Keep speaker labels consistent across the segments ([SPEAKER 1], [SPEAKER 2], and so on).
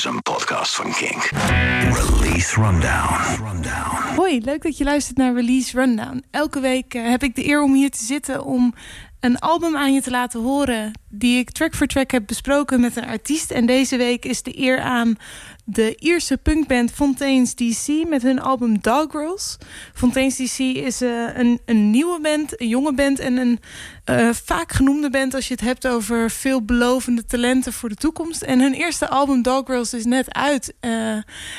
[SPEAKER 1] is een podcast van Kink. Release Rundown. Rundown.
[SPEAKER 2] Hoi, leuk dat je luistert naar Release Rundown. Elke week eh, heb ik de eer om hier te zitten om een album aan je te laten horen die ik track voor track heb besproken met een artiest. En deze week is de eer aan de Ierse punkband Fontaine's DC met hun album Doggirls. Fontaine's DC is uh, een, een nieuwe band, een jonge band en een uh, vaak genoemde band als je het hebt over veelbelovende talenten voor de toekomst. En hun eerste album Doggirls is net uit. Uh,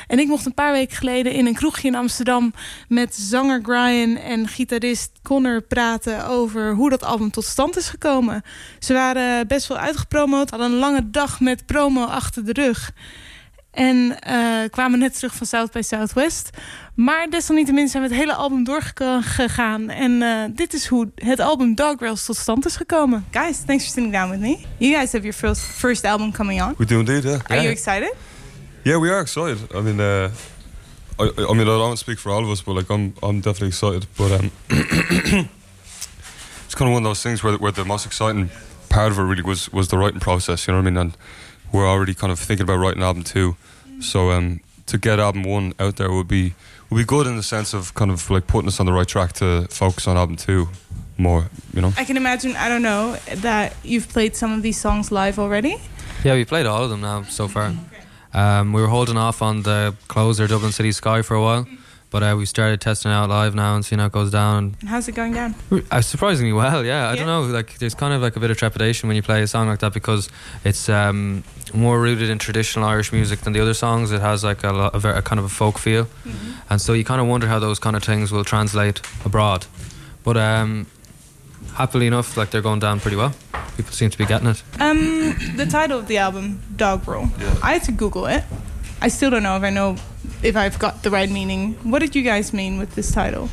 [SPEAKER 2] en ik mocht een paar weken geleden in een kroegje in Amsterdam met zanger Brian en gitarist Connor praten over hoe dat album tot stand is gekomen. Ze waren best wel uitgepromoot, hadden een lange dag met promo achter de rug. En uh, kwamen net terug van South by Southwest. Maar desalniettemin zijn we het hele album doorgegaan. En uh, dit is hoe het album Doggrails tot stand is gekomen. Guys, thanks for sitting down with me. You guys have your first, first album coming on.
[SPEAKER 3] We do indeed, yeah.
[SPEAKER 2] Are you excited?
[SPEAKER 3] Yeah, we are excited. I mean, uh, I, I mean, I don't speak for all of us, but like, I'm, I'm definitely excited. But um, it's kind of one of those things where, where the most exciting part of it really was was the writing process. You know what I mean? And we're already kind of thinking about writing album two. So um, to get album one out there would be would be good in the sense of kind of like putting us on the right track to focus on album two more. You know.
[SPEAKER 2] I can imagine. I don't know that you've played some of these songs live already.
[SPEAKER 4] Yeah, we played all of them now so far. Um, we were holding off on the closer Dublin City Sky for a while. But uh, we started testing out live now and seeing how it goes down.
[SPEAKER 2] And how's it going down?
[SPEAKER 4] Uh, surprisingly well, yeah. I
[SPEAKER 2] Yeah?
[SPEAKER 4] don't know, like there's kind of like a bit of trepidation when you play a song like that because it's um, more rooted in traditional Irish music than the other songs. It has like a, lo- a, ver- a kind of a folk feel, and so you kind of wonder how those kind of things will translate abroad. But um, happily enough, like they're going down pretty well. People seem to be getting it.
[SPEAKER 2] Um, the title of the album, Dogrel. I had to Google it. I still don't know if I know if I've got the right meaning. What did you guys mean with this title?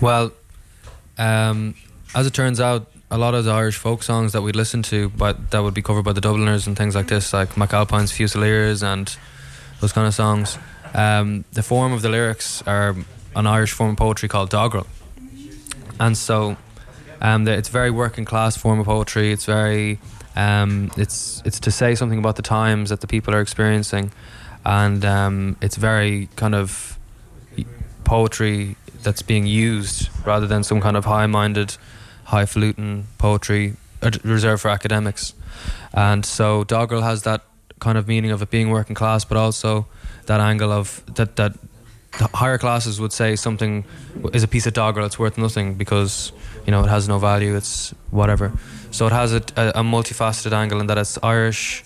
[SPEAKER 4] Well, um, as it turns out, a lot of the Irish folk songs that we'd listen to, but that would be covered by the Dubliners and things like this, like McAlpine's Fusiliers and those kind of songs. Um, the form of the lyrics are an Irish form of poetry called doggerel, and so um, the, it's very working class form of poetry. It's very um, it's it's to say something about the times that the people are experiencing, and um, it's very kind of poetry that's being used rather than some kind of high-minded, highfalutin poetry reserved for academics. And so Doggerel has that kind of meaning of it being working class, but also that angle of that that higher classes would say something is a piece of doggerel it's worth nothing because you know it has no value it's whatever so it has a, a, a multifaceted angle in that it's irish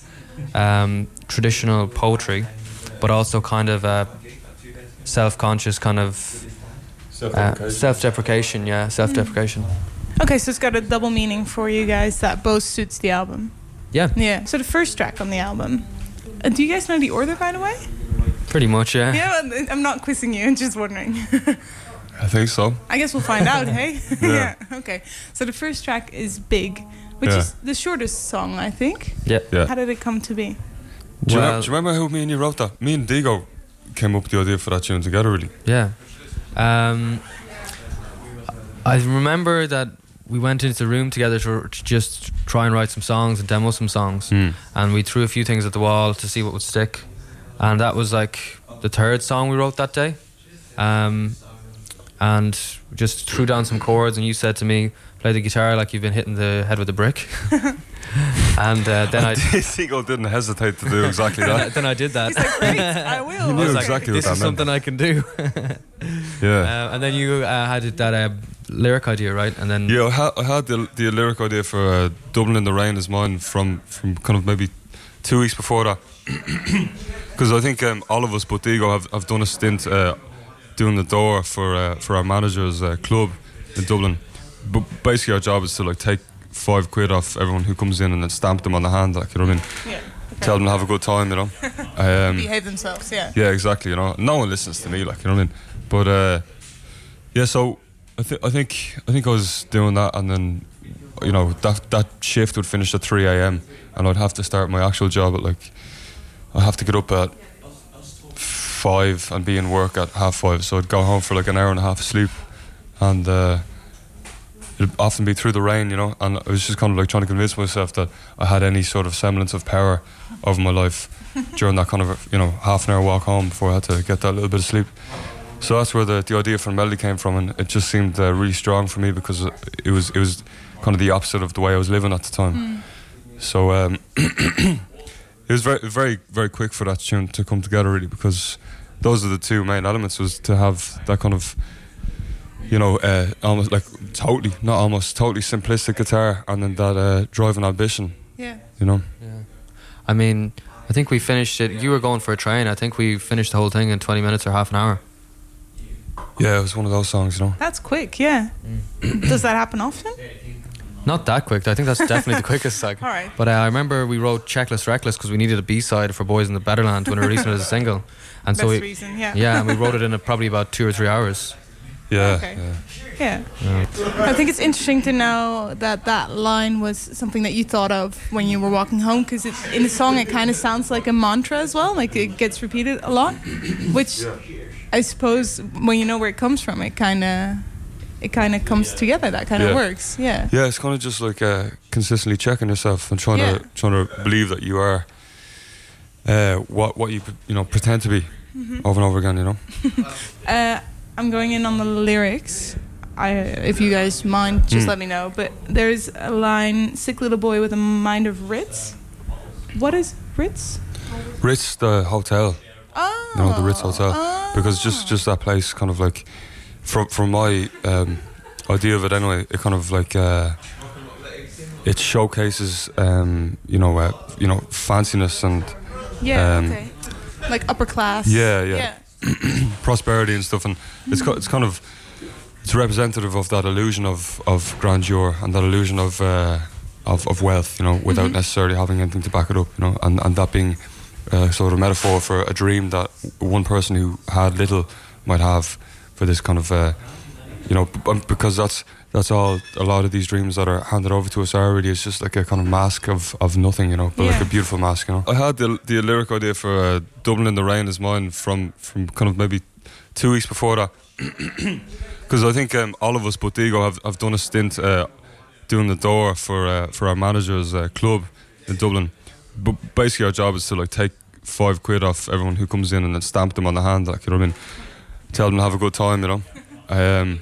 [SPEAKER 4] um, traditional poetry but also kind of a self-conscious kind of uh, self-deprecation yeah self-deprecation
[SPEAKER 2] Okay, so it's got a double meaning for you guys that both suits the album.
[SPEAKER 4] yeah
[SPEAKER 2] Yeah. So the first track on the album. Uh, do you guys know the order, by the way?
[SPEAKER 4] pretty much yeah
[SPEAKER 2] Yeah, I'm not quizzing you. I'm just wondering.
[SPEAKER 3] I think so.
[SPEAKER 2] I guess we'll find out, hey?
[SPEAKER 3] Yeah.
[SPEAKER 2] Okay. So the first track is Big, which
[SPEAKER 3] Yeah.
[SPEAKER 2] is the shortest song, I think.
[SPEAKER 4] yeah
[SPEAKER 3] Yeah.
[SPEAKER 2] How did it come to be?
[SPEAKER 3] Do you,
[SPEAKER 4] Well-
[SPEAKER 3] remember, do you remember how me and you wrote that? Me and Digo came up with the idea for that tune together, really.
[SPEAKER 4] Yeah. Um, I remember that we went into the room together to, to just try and write some songs and demo some songs. And we threw a few things at the wall to see what would stick. And that was like the third song we wrote that day. Um, and just threw down some chords, and you said to me, play the guitar like you've been hitting the head with a brick. and uh, then I.
[SPEAKER 3] Digo didn't hesitate to do exactly
[SPEAKER 4] Then I,
[SPEAKER 3] that.
[SPEAKER 4] then I did that.
[SPEAKER 2] He's like, great, I will.
[SPEAKER 3] You knew
[SPEAKER 4] I was
[SPEAKER 2] Okay.
[SPEAKER 3] exactly what
[SPEAKER 4] this
[SPEAKER 3] that
[SPEAKER 4] is
[SPEAKER 3] meant.
[SPEAKER 4] something I can do.
[SPEAKER 3] yeah.
[SPEAKER 4] Uh, and then you uh, had that uh, lyric idea, right? And then
[SPEAKER 3] Yeah, I had, I had the, the lyric idea for uh, Dublin in the Rain is mine from, from kind of maybe two weeks before that. Because I think um, all of us but Digo have, have done a stint uh, doing the door for uh, for our manager's uh, club in Dublin. But basically, our job is to like take five quid off everyone who comes in and then stamp them on the hand, like, you know what I mean?
[SPEAKER 2] Yeah.
[SPEAKER 3] Tell them to have a good time, you know? Um,
[SPEAKER 2] Behave themselves, yeah.
[SPEAKER 3] yeah, exactly. You know, no one listens to me, like you know what I mean. But uh, yeah, so I think I think I think I was doing that, and then you know that that shift would finish at three a.m. and I'd have to start my actual job at like I have to get up at five and be in work at half five. So I'd go home for like an hour and a half of sleep, and uh, it'd often be through the rain, you know. And I was just kind of like trying to convince myself that I had any sort of semblance of power over my life during that kind of you know half an hour walk home before I had to get that little bit of sleep. So that's where the, the idea for melody came from, and it just seemed uh, really strong for me because it was it was kind of the opposite of the way I was living at the time. So um, it was very very very quick for that tune to come together really because those are the two main elements was to have that kind of you know uh, almost like totally not almost totally simplistic guitar and then that uh, driving ambition
[SPEAKER 5] Yeah.
[SPEAKER 3] you know Yeah.
[SPEAKER 4] I mean, I think we finished it. You were going for a train. I think we finished the whole thing in 20 minutes or half an hour.
[SPEAKER 3] yeah it was one of those songs you know
[SPEAKER 2] That's quick, yeah. Does that happen often?
[SPEAKER 4] Not that quick. I think that's definitely the quickest. Like,
[SPEAKER 2] All right.
[SPEAKER 4] But uh, I remember we wrote "Chequeless Reckless" because we needed a B side for "Boys in the Better Land when we were releasing it as a single, and
[SPEAKER 2] Best
[SPEAKER 4] so we,
[SPEAKER 2] reason, yeah.
[SPEAKER 4] yeah, and we wrote it in a, probably about two or three hours.
[SPEAKER 3] Yeah,
[SPEAKER 2] Okay.
[SPEAKER 3] yeah.
[SPEAKER 2] Yeah.
[SPEAKER 5] I think it's interesting to know that that line was something that you thought of when you were walking home because in the song it kind of sounds like a mantra as well. Like it gets repeated a lot, which I suppose when you know where it comes from, it kind of it kind of comes together. That kind of
[SPEAKER 3] Yeah.
[SPEAKER 5] works. Yeah.
[SPEAKER 3] Yeah, it's kind of just like uh, consistently checking yourself and trying
[SPEAKER 5] Yeah.
[SPEAKER 3] to trying to believe that you are uh, what what you you know pretend to be
[SPEAKER 5] Mm-hmm.
[SPEAKER 3] over and over again. You know.
[SPEAKER 5] Uh, I'm going in on the lyrics. I, if you guys mind, just
[SPEAKER 3] Mm.
[SPEAKER 5] let me know. But there's a line: "Sick little boy with a mind of Ritz." What is Ritz?
[SPEAKER 3] Ritz, the hotel,
[SPEAKER 5] Oh,
[SPEAKER 3] you know, the Ritz Hotel,
[SPEAKER 5] oh.
[SPEAKER 3] because just just that place, kind of like, from from my um, idea of it anyway, it kind of like. Uh, it showcases, um, you know, uh, you know, fanciness and
[SPEAKER 5] yeah,
[SPEAKER 3] um,
[SPEAKER 5] okay, like upper class.
[SPEAKER 3] Yeah, yeah. prosperity and stuff, and it's it's kind of it's representative of that illusion of, of grandeur and that illusion of uh, of, of wealth, you know, without necessarily having anything to back it up, you know, and, and that being uh, sort of a metaphor for a dream that one person who had little might have for this kind of, uh, you know, because that's that's all a lot of these dreams that are handed over to us are really it's just like a kind of mask of, of nothing, you know, but like a beautiful mask, you know. I had the the lyric idea for uh, Dublin in the Rain is mine from from kind of maybe two weeks before that. Because I think um, all of us but Digo have, have done a stint uh, doing the door for uh, for our manager's uh, club in Dublin. But basically, our job is to like take five quid off everyone who comes in and then stamp them on the hand, like you know what I mean. Tell them to have a good time, you know. Um,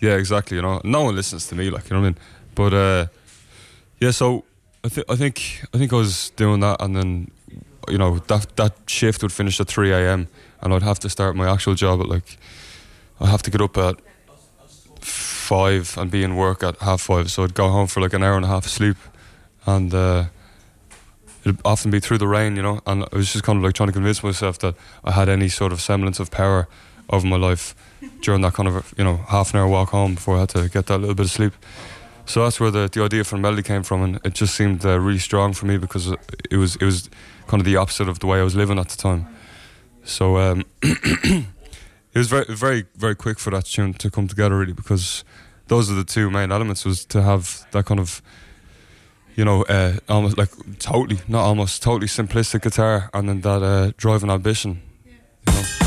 [SPEAKER 3] yeah, exactly. You know, no one listens to me, like you know what I mean. But uh, yeah, so I think I think I think I was doing that, and then you know that that shift would finish at three a.m. and I'd have to start my actual job at like I have to get up at five and be in work at half five. So I'd go home for like an hour and a half sleep, and uh, it'd often be through the rain, you know. And I was just kind of like trying to convince myself that I had any sort of semblance of power over my life during that kind of you know half an hour walk home before I had to get that little bit of sleep. So that's where the, the idea for melody came from, and it just seemed uh, really strong for me because it was it was kind of the opposite of the way I was living at the time. So um, it was very very very quick for that tune to come together really because those are the two main elements was to have that kind of you know uh, almost like totally not almost totally simplistic guitar and then that uh, driving ambition. You know?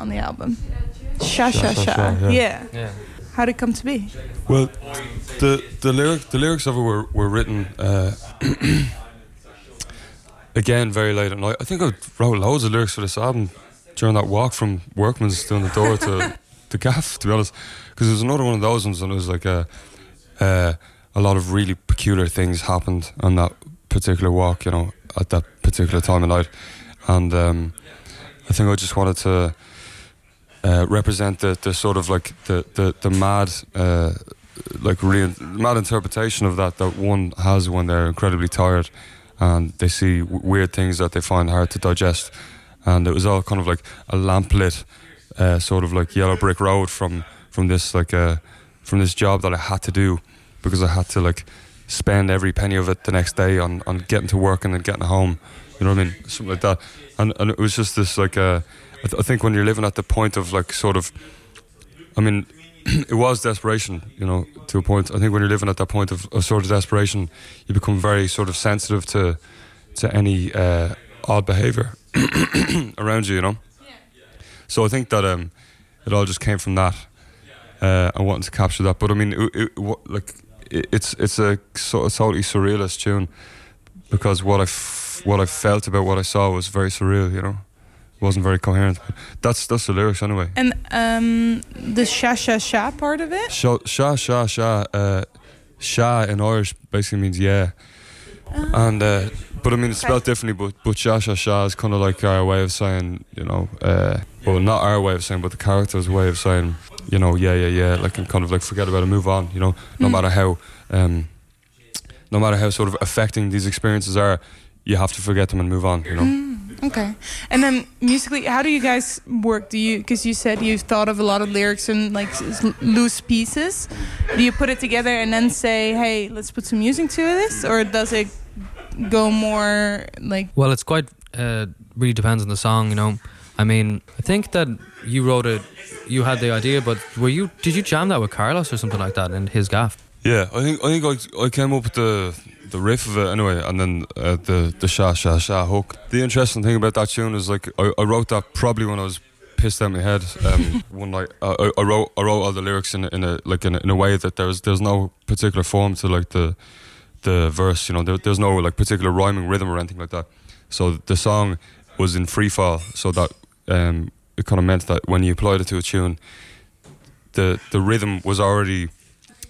[SPEAKER 2] On the album. Sha Sha Sha.
[SPEAKER 3] Sha, yeah.
[SPEAKER 2] Yeah.
[SPEAKER 4] Yeah.
[SPEAKER 2] How did it come to be?
[SPEAKER 3] Well, the the lyric the lyrics of it were were written uh, again very late at night. I think I wrote loads of lyrics for this album during that walk from Workman's down the door to the gaff. To be honest, because it was another one of those ones, and it was like a uh, a lot of really peculiar things happened on that particular walk. You know, at that particular time of night, and um, I think I just wanted to. Uh, represent the, the sort of like the the, the mad uh, like real mad interpretation of that that one has when they're incredibly tired and they see w- weird things that they find hard to digest. And it was all kind of like a lamplit uh, sort of like yellow brick road from from this like uh, from this job that I had to do because I had to like spend every penny of it the next day on, on getting to work and then getting home. You know what I mean? Something like that. And and it was just this like uh, I, th- I think when you're living at the point of like sort of I mean, it was desperation, you know, to a point. I think when you're living at that point of, of sort of desperation, you become very sort of sensitive to to any uh, odd behaviour around you, you know. So I think that um, it all just came from that. Uh, and wanting to capture that, but I mean, it, it, what, like it, it's it's a sort of totally surrealist tune because what I f- what I felt about what I saw was very surreal, you know. Wasn't very coherent. But that's that's the lyrics anyway.
[SPEAKER 2] And um, the Sha Sha Sha part of it?
[SPEAKER 3] Sha sha sha sha. Uh, sha in Irish basically means yeah, and uh, but I mean it's spelled differently. But but sha sha sha is kind of like our way of saying you know, uh, well not our way of saying, but the character's way of saying you know yeah yeah yeah, like and kind of like forget about it, move on. You know, no
[SPEAKER 2] Mm.
[SPEAKER 3] matter how um, no matter how sort of affecting these experiences are, you have to forget them and move on. You know.
[SPEAKER 2] Okay. And then musically, how do you guys work? Do you, because you said you've thought of a lot of lyrics and like loose pieces. Do you put it together and then say, hey, let's put some music to this? Or does it go more like,
[SPEAKER 4] Well, it's quite uh, really depends on the song, you know. I mean, I think that you wrote it, you had the idea, but were you did you jam that with Carlos or something like that in his gaff?
[SPEAKER 3] Yeah, I think I think I, I came up with the the riff of it anyway, and then uh, the the sha sha sha hook. The interesting thing about that tune is like I, I wrote that probably when I was pissed out my head um, one night. I, I- wrote I wrote all the lyrics in a, in a like in a, in a way that there's there's no particular form to like the the verse. You know, there, there's no like particular rhyming rhythm or anything like that. So the song was in free fall, so that um, it kind of meant that when you applied it to a tune, the the rhythm was already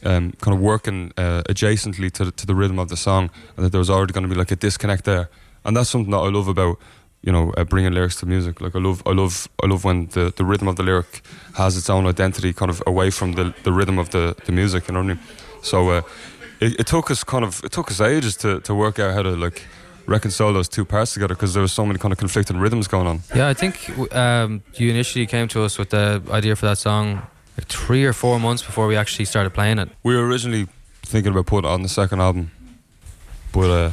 [SPEAKER 3] um, kind of working uh, adjacently to the, to the rhythm of the song, and that there was already going to be like a disconnect there, and that's something that I love about you know uh, bringing lyrics to music. Like I love I love I love when the, the rhythm of the lyric has its own identity, kind of away from the the rhythm of the, the music. You know what I mean? So uh, it, it took us kind of it took us ages to, to work out how to like reconcile those two parts together because there was so many kind of conflicting rhythms going on.
[SPEAKER 4] Yeah, I think um, you initially came to us with the idea for that song like three or four months before we actually started playing it.
[SPEAKER 3] We were originally thinking about putting it on the second album, but uh,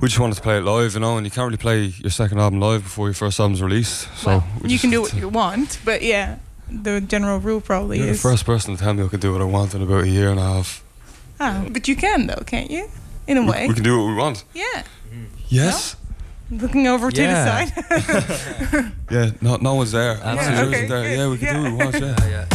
[SPEAKER 3] we just wanted to play it live, you know, and you can't really play your second album live before your first album's released. So
[SPEAKER 2] well,
[SPEAKER 3] we
[SPEAKER 2] you can do what you want, but yeah, the general rule probably
[SPEAKER 3] You're the
[SPEAKER 2] is.
[SPEAKER 3] first person to tell me I can do what I want in about a year and a half.
[SPEAKER 2] Oh, but you can though, can't you? In a
[SPEAKER 3] We,
[SPEAKER 2] way.
[SPEAKER 3] we can do what we want.
[SPEAKER 2] yeah.
[SPEAKER 3] Yes.
[SPEAKER 2] Looking over to the side.
[SPEAKER 3] Yeah. No, no one's there.
[SPEAKER 4] Absolutely.
[SPEAKER 3] No one
[SPEAKER 2] okay,
[SPEAKER 3] there. Yeah, we can do what we want. Yeah.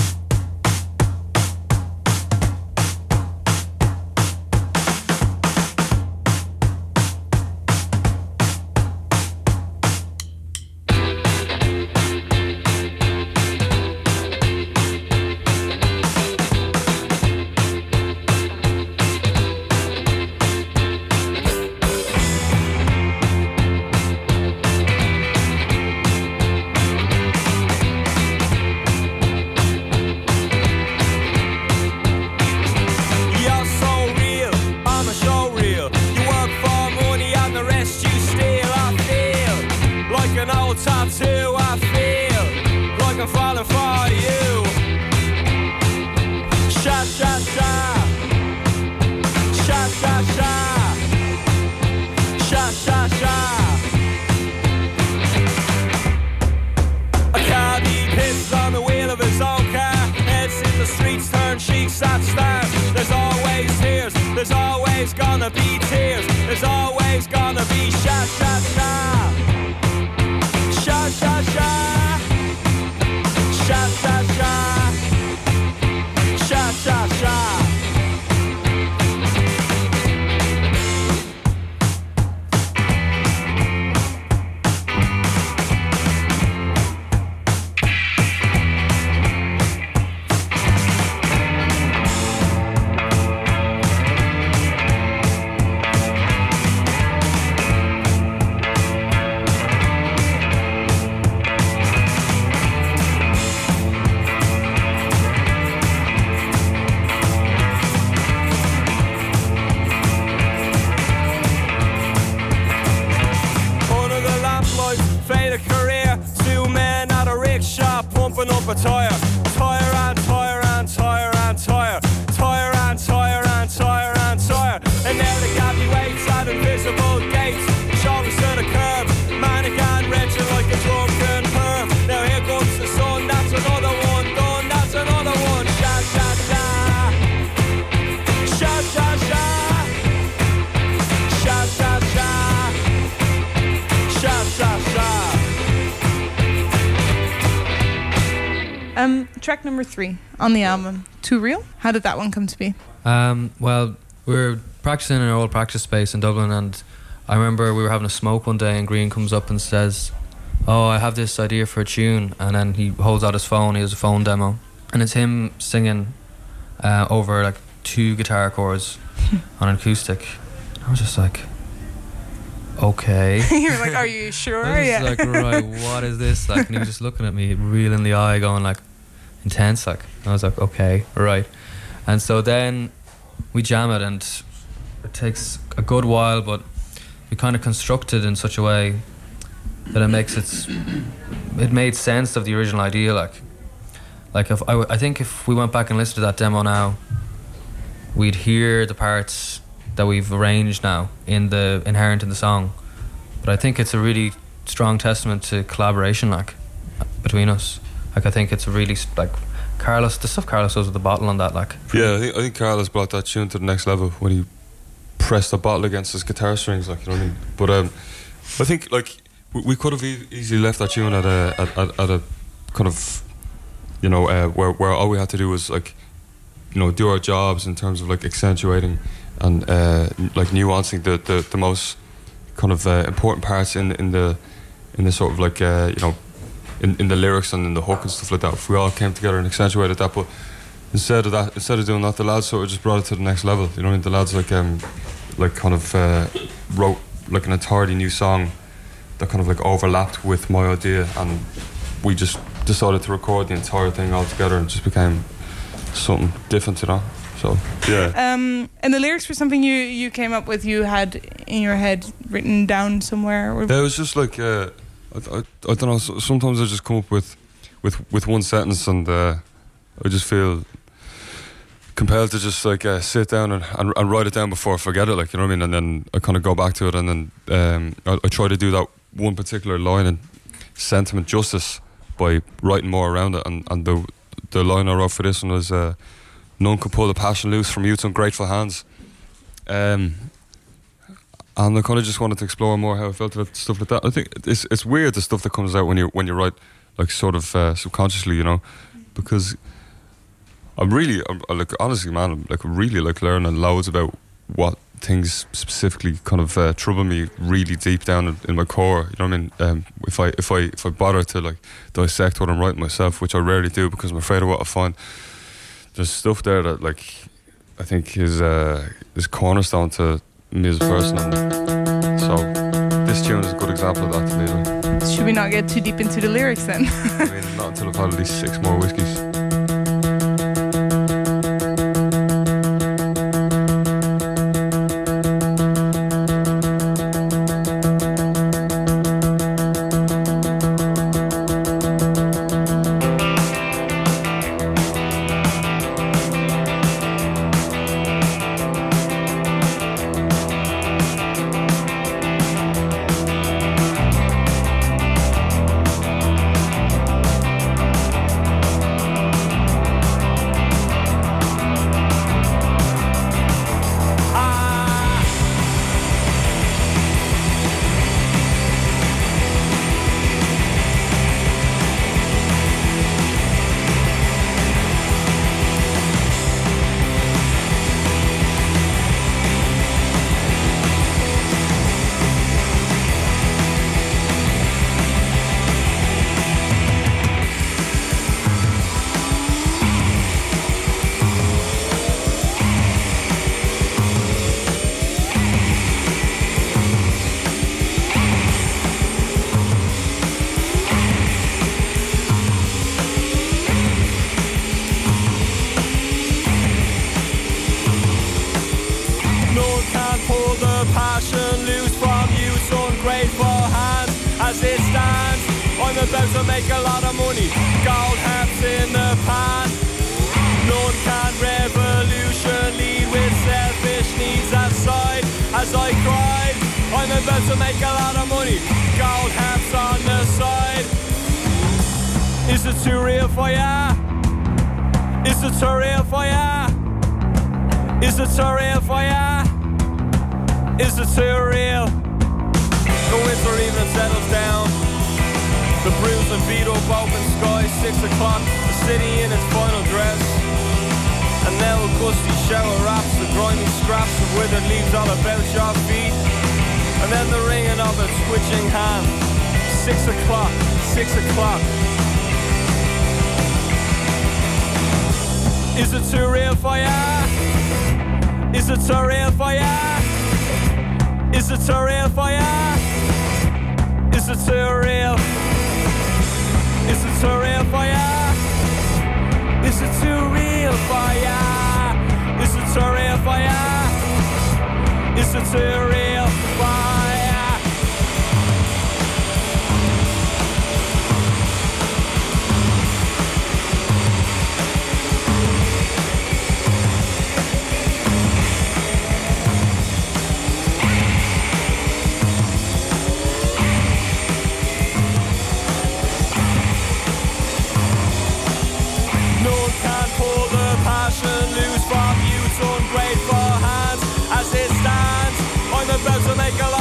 [SPEAKER 6] Pumping
[SPEAKER 2] track number three on the album, Too Real. How did that one come to be?
[SPEAKER 4] Um, well, we were practicing in our old practice space in Dublin, and I remember we were having a smoke one day, and Grian comes up and says, "Oh, I have this idea for a tune," and then he holds out his phone. He has a phone demo, and it's him singing uh, over like two guitar chords on an acoustic. I was just like, "Okay."
[SPEAKER 2] You're like, are you sure?
[SPEAKER 4] I was
[SPEAKER 2] yeah.
[SPEAKER 4] like, right, what is this? Like, and he was just looking at me, real in the eye, going like, intense. Like, I was like, okay, right. And so then we jam it, and it takes a good while, but we kind of construct it in such a way that it makes it. It made sense of the original idea. Like, like if I, I think if we went back and listened to that demo now, we'd hear the parts that we've arranged now in the inherent in the song. But I think it's a really strong testament to collaboration, like between us. Like I think it's a really like Carlos, the stuff Carlos does with the bottle on that, like
[SPEAKER 3] Yeah, I think, I think Carlos brought that tune to the next level when he pressed the bottle against his guitar strings, like you know what I mean. But um, I think like we, we could have e- easily left that tune at a at, at, at a kind of you know uh, where where all we had to do was like you know do our jobs in terms of like accentuating and uh, like nuancing the, the, the most kind of uh, important parts in in the in the sort of like uh, you know in, in the lyrics and in the hook and stuff like that. If we all came together and accentuated that, but instead of that, instead of doing that, the lads sort of just brought it to the next level. You know, what I mean? the lads like um, like kind of uh, wrote like an entirely new song that kind of like overlapped with my idea, and we just decided to record the entire thing all together, and just became something different, you know. So yeah,
[SPEAKER 2] Um, and the lyrics were something you, you came up with, you had in your head written down somewhere. Or
[SPEAKER 3] it was just like uh, I, I, I don't know. Sometimes I just come up with with with one sentence, and uh, I just feel compelled to just like uh, sit down and, and, and write it down before I forget it. Like you know what I mean. And then I kind of go back to it, and then um, I, I try to do that one particular line and sentiment justice by writing more around it. And, and the the line I wrote for this one was. Uh, None can pull the passion loose from youth's ungrateful hands. Um, and I kind of just wanted to explore more how I felt about stuff like that. I think it's it's weird the stuff that comes out when you when you write like sort of uh, subconsciously, you know, because I'm really I'm, I like honestly, man, I'm like really like learning loads about what things specifically kind of uh, trouble me really deep down in, in my core. You know what I mean? Um, if I if I if I bother to like dissect what I'm writing myself, which I rarely do because I'm afraid of what I find. There's stuff there that like I think is uh, is cornerstone to a person. And so this tune is a good example of that to
[SPEAKER 2] should we not get too deep into the lyrics then?
[SPEAKER 3] I mean, not until I've had at least six more whiskies.
[SPEAKER 6] About to make a lot of money. Gold hats on the side. Is it too real for ya? Is it too real for ya? Is it too real for ya? Is it too real? The winter evening settles down. The bruised and beat up open sky, six o'clock, the city in its final dress. And now a gusty shower wraps the grimy scraps of withered leaves all about your feet. And then the ringing of a twitching hand. Six o'clock, six o'clock. Is it too real for ya? Is it too real for ya? Is it too real for ya? Is it too real? Is it too real for ya? Is it too real for ya? Is it too real for ya? Is it too real far. To make a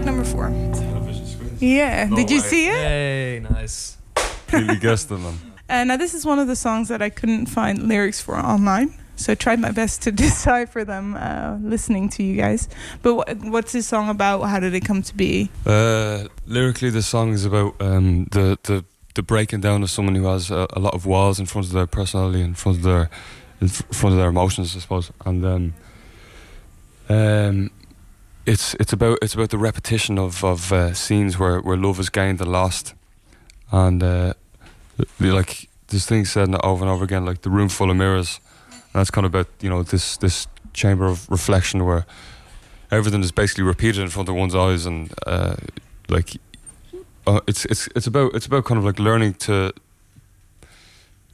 [SPEAKER 2] Track number four. Yeah.
[SPEAKER 3] No
[SPEAKER 2] Did you
[SPEAKER 3] way.
[SPEAKER 2] see it?
[SPEAKER 4] Hey, nice.
[SPEAKER 3] Completely guessed them, man.
[SPEAKER 2] Uh, now, this is one of the songs that I couldn't find lyrics for online. So I tried my best to decipher them uh, listening to you guys. But wh- what's this song about? How did it come to be?
[SPEAKER 3] Uh, lyrically, the song is about um, the, the the breaking down of someone who has a, a lot of walls in front of their personality, in front of their in f- front of their emotions, I suppose. And um, um, it's it's about it's about the repetition of of uh, scenes where, where love is gained and lost, and uh, like this thing said over and over again, like the room full of mirrors. And that's kind of about you know this this chamber of reflection where everything is basically repeated in front of one's eyes, and uh, like uh, it's it's it's about it's about kind of like learning to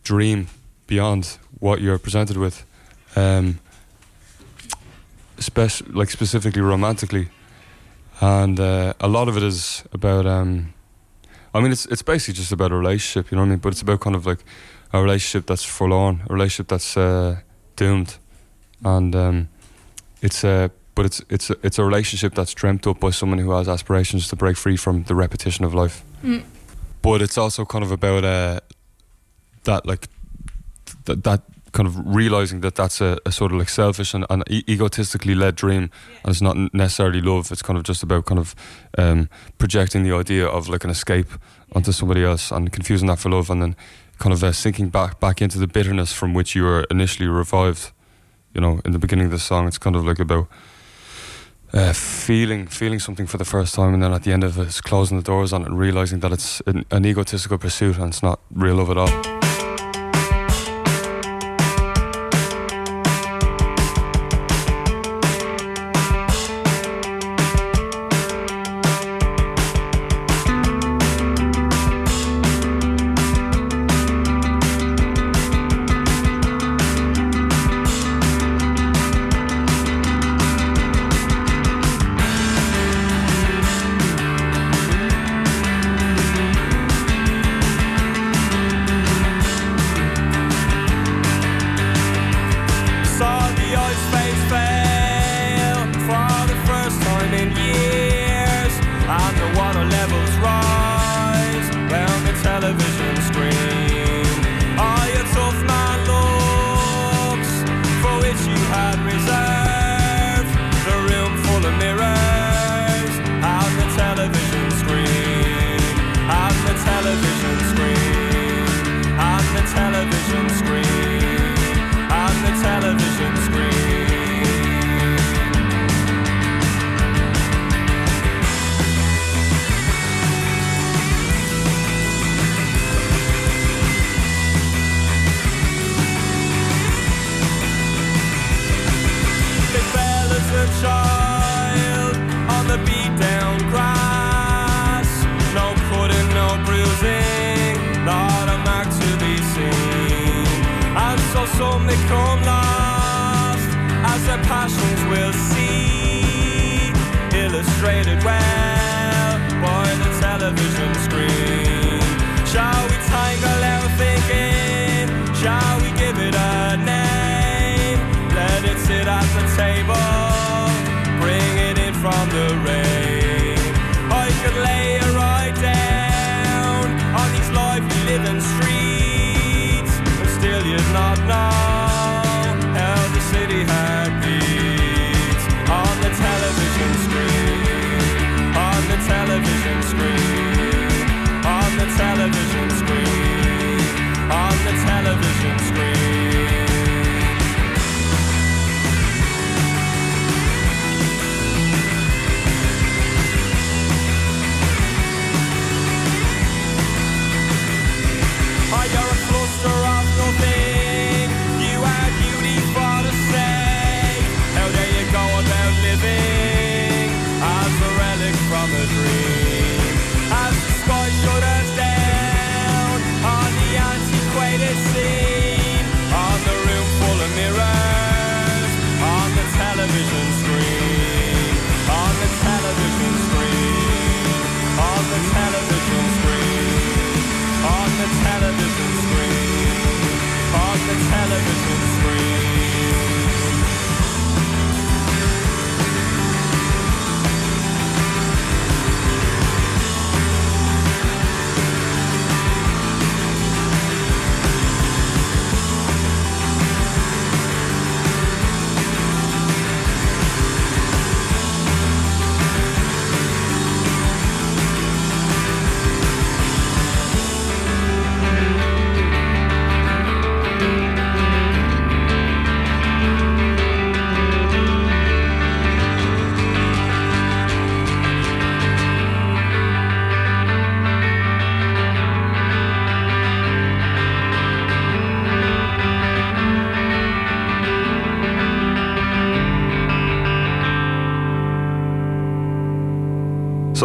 [SPEAKER 3] dream beyond what you're presented with, um, spec- like specifically romantically, and uh, a lot of it is about. Um, I mean, it's it's basically just about a relationship, you know what I mean? But it's about kind of like a relationship that's forlorn, a relationship that's uh, doomed, and um, it's a but it's it's a, it's a relationship that's dreamt up by someone who has aspirations to break free from the repetition of life.
[SPEAKER 2] Mm.
[SPEAKER 3] But it's also kind of about uh, that like th- that kind of realizing that that's a, a sort of like selfish and, and e- egotistically led dream, and it's not necessarily love. It's kind of just about kind of um, projecting the idea of like an escape onto somebody else and confusing that for love, and then kind of uh, sinking back back into the bitterness from which you were initially revived. You know, in the beginning of the song, it's kind of like about uh, feeling feeling something for the first time, and then at the end of it, it's closing the doors on it and realizing that it's an, an egotistical pursuit and it's not real love at all.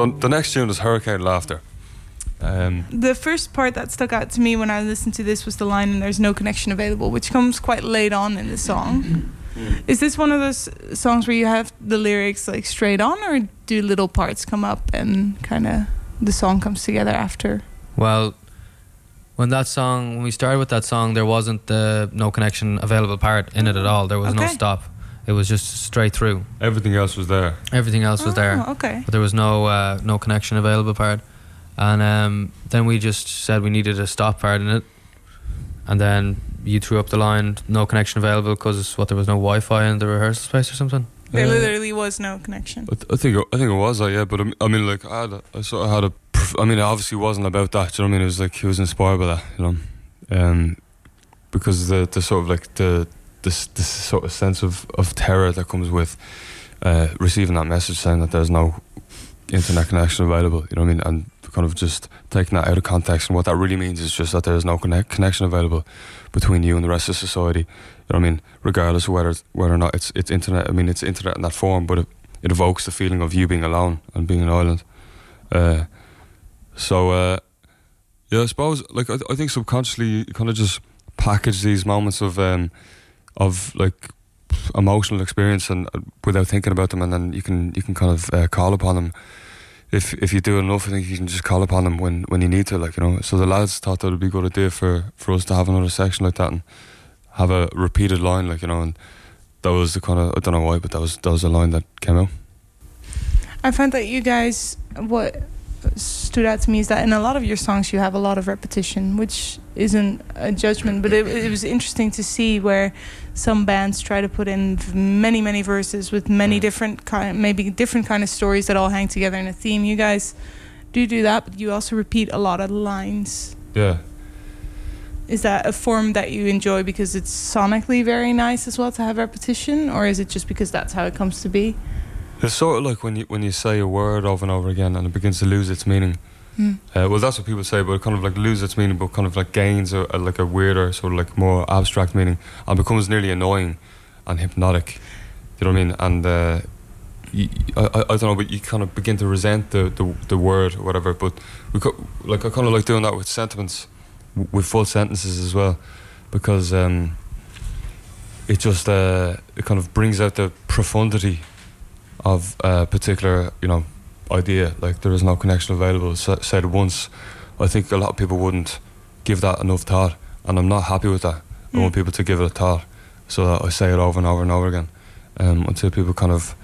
[SPEAKER 3] So the next tune is Hurricane Laughter. Um,
[SPEAKER 2] The first part that stuck out to me when I listened to this was the line "There's no connection available," which comes quite late on in the song. Is this one of those songs where you have the lyrics like straight on, or do little parts come up and kind of the song comes together after?
[SPEAKER 4] Well, when that song, when we started with that song, there wasn't the no connection available part in it at all. There was no stop. It was just straight through.
[SPEAKER 3] everything else was there.
[SPEAKER 4] Everything else was there,
[SPEAKER 2] Oh, okay.
[SPEAKER 4] but there was no uh, no connection available part. And um, then we just said we needed a stop part in it, and then you threw up the line no connection available because what there was no Wi-Fi in the rehearsal space or something.
[SPEAKER 2] There
[SPEAKER 3] Uh,
[SPEAKER 2] literally was no connection.
[SPEAKER 3] I, th- I think it- I think it was, uh, yeah. But I mean- like I had, a, I sort of had a. prof- I mean, it obviously wasn't about that. Do you know what I mean? It was like he was inspired by that, you know, um, because the the sort of like the this this sort of sense of of terror that comes with uh, receiving that message saying that there's no internet connection available. You know what I mean? And kind of just taking that out of context and what that really means is just that there's no connect, connection available between you and the rest of society. You know what I mean? Regardless of whether whether or not it's it's internet. I mean, it's internet in that form, but it, it evokes the feeling of you being alone and being an island. Uh, so uh, yeah, I suppose like I, I think subconsciously you kind of just package these moments of um, of like emotional experience and uh, without thinking about them, and then you can you can kind of uh, call upon them. If if you do enough, I think you can just call upon them when, when you need to, like you know. So the lads thought that would be a good idea for, for us to have another section like that and have a repeated line, like you know. And that was the kind of I don't know why, but that was that was a line that came out.
[SPEAKER 2] I find that you guys, what stood out to me is that in a lot of your songs you have a lot of repetition, which isn't a judgment, but it, it was interesting to see where some bands try to put in many, many verses with many different kind, maybe different kind of stories that all hang together in a theme. You guys do do that, but you also repeat a lot of lines.
[SPEAKER 3] Yeah,
[SPEAKER 2] Is that a form that you enjoy because it's sonically very nice as well to have repetition, or is it just because that's how it comes to be?
[SPEAKER 3] It's sort of like when you when you say a word over and over again and it begins to lose its meaning.
[SPEAKER 2] Hmm.
[SPEAKER 3] Uh, well, that's what people say, but it kind of like loses its meaning, but kind of like gains a, a, like a weirder, sort of like more abstract meaning, and becomes nearly annoying and hypnotic. You know what I mean? And uh, you, I, I, I don't know, but you kind of begin to resent the, the, the word or whatever. But we co- like I kind of like doing that with sentiments, w- with full sentences as well, because um,
[SPEAKER 6] it just uh, it kind of brings out the profundity of a particular you know idea. Like there is no connection available. So, said once, I think a lot of people wouldn't give that enough thought, and I'm not happy with that. I want people to give it a thought, so that I say it over and over and over again, um, until people kind of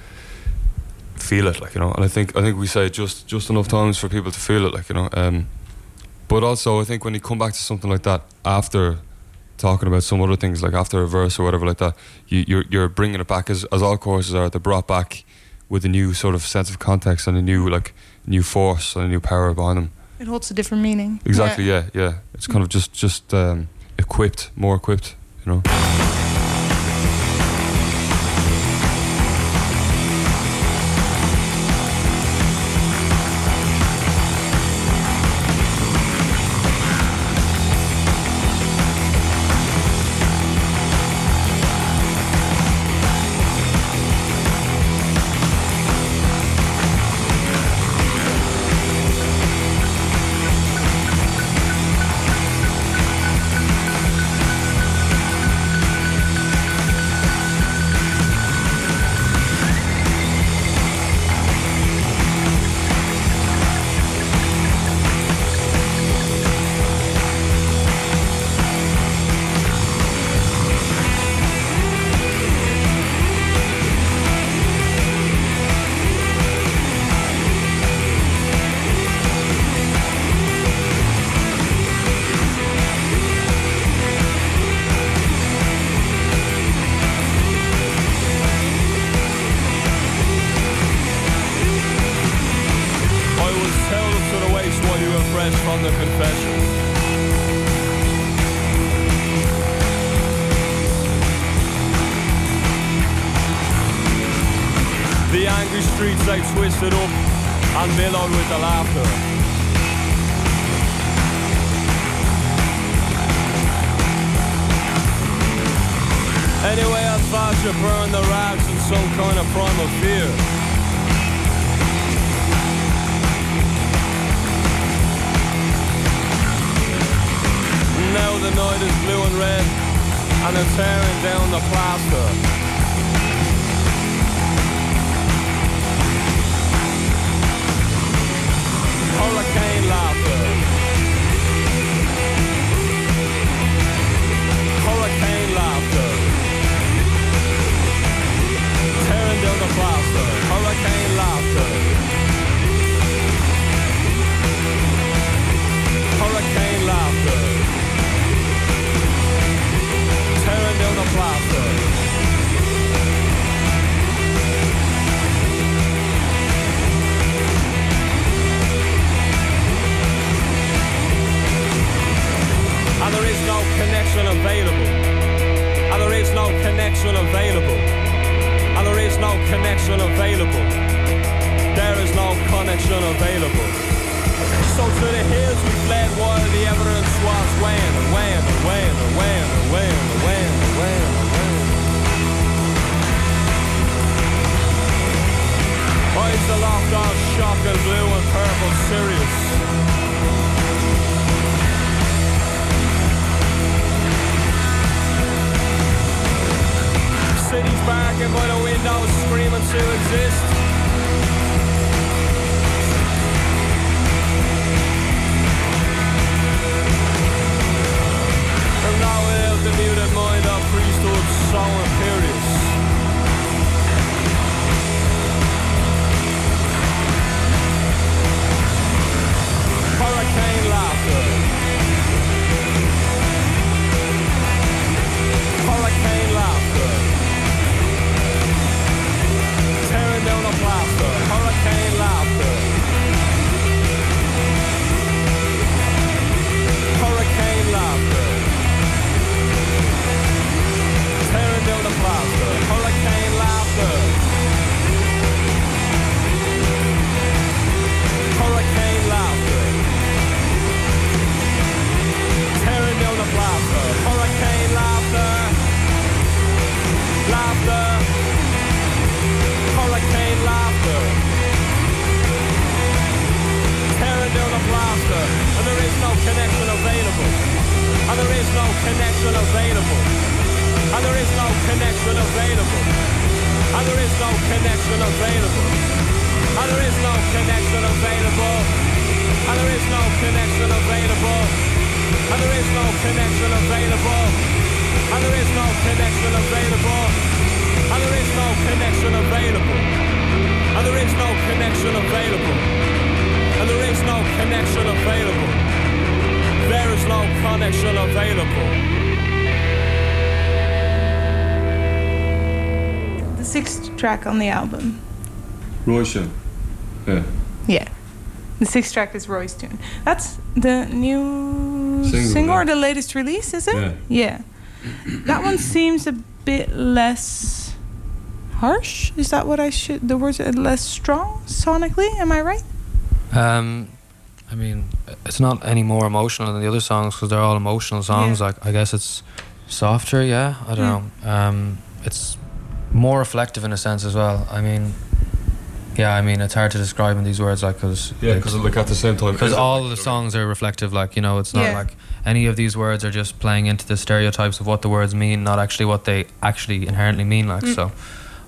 [SPEAKER 6] feel it. Like you know, and I think I think we say it just just enough times for people to feel it. Like you know, um, but also I think when you come back to something like that after talking about some other things like after a verse or whatever like that you, you're, you're bringing it back as, as all courses are they're brought back with a new sort of sense of context and a new like new force and a new power behind them
[SPEAKER 2] It holds a different meaning.
[SPEAKER 6] exactly yeah yeah, it's kind of just just um, equipped more equipped you know Now the night is blue and red, and they're tearing down the plaster. Hurricane laughter. Plaster. Hurricane laughter. Hurricane laughter. Tearing down the plaster. And there is no connection available. And there is no connection available. There is no connection available. There is no connection available. So to the hills we fled while the evidence was weighing and weighing and weighing and weighing and weighing and weighing and weighing. Eyes aloft all shock and blue and purple serious. Cities barking by the windows, screaming to exist. And now we have the muted mind of priesthood so imperious. Hurricane laughter. Tearing there is no connection available. And there is no connection available. And there is no connection available. And there is no connection available. And there is no connection available. And there is no connection available. And there is no connection available. And there is no connection available. And there is no connection available. And there is no connection available. And there is no connection available. There is no connection available.
[SPEAKER 2] The sixth track on the album.
[SPEAKER 3] Russian. Yeah.
[SPEAKER 2] Yeah. The sixth track is Roy's tune. That's the new
[SPEAKER 3] Single,
[SPEAKER 2] single, or the latest release, is it?
[SPEAKER 3] Yeah.
[SPEAKER 2] Yeah. that one seems a bit less harsh. Is that what I should? The words are less strong sonically. Am I right?
[SPEAKER 4] Um, I mean, it's not any more emotional than the other songs because they're all emotional songs.
[SPEAKER 2] Yeah.
[SPEAKER 4] Like, I guess it's softer. Yeah, I don't know. Um, it's more reflective in a sense as well. I mean, yeah, I mean, it's hard to describe in these words, like, because
[SPEAKER 3] Yeah, because like at the same time.
[SPEAKER 4] because all the songs are reflective. Like, you know, it's not
[SPEAKER 2] Yeah.
[SPEAKER 4] like any of these words are just playing into the stereotypes of what the words mean, not actually what they actually inherently mean. Like,
[SPEAKER 2] Mm.
[SPEAKER 4] so.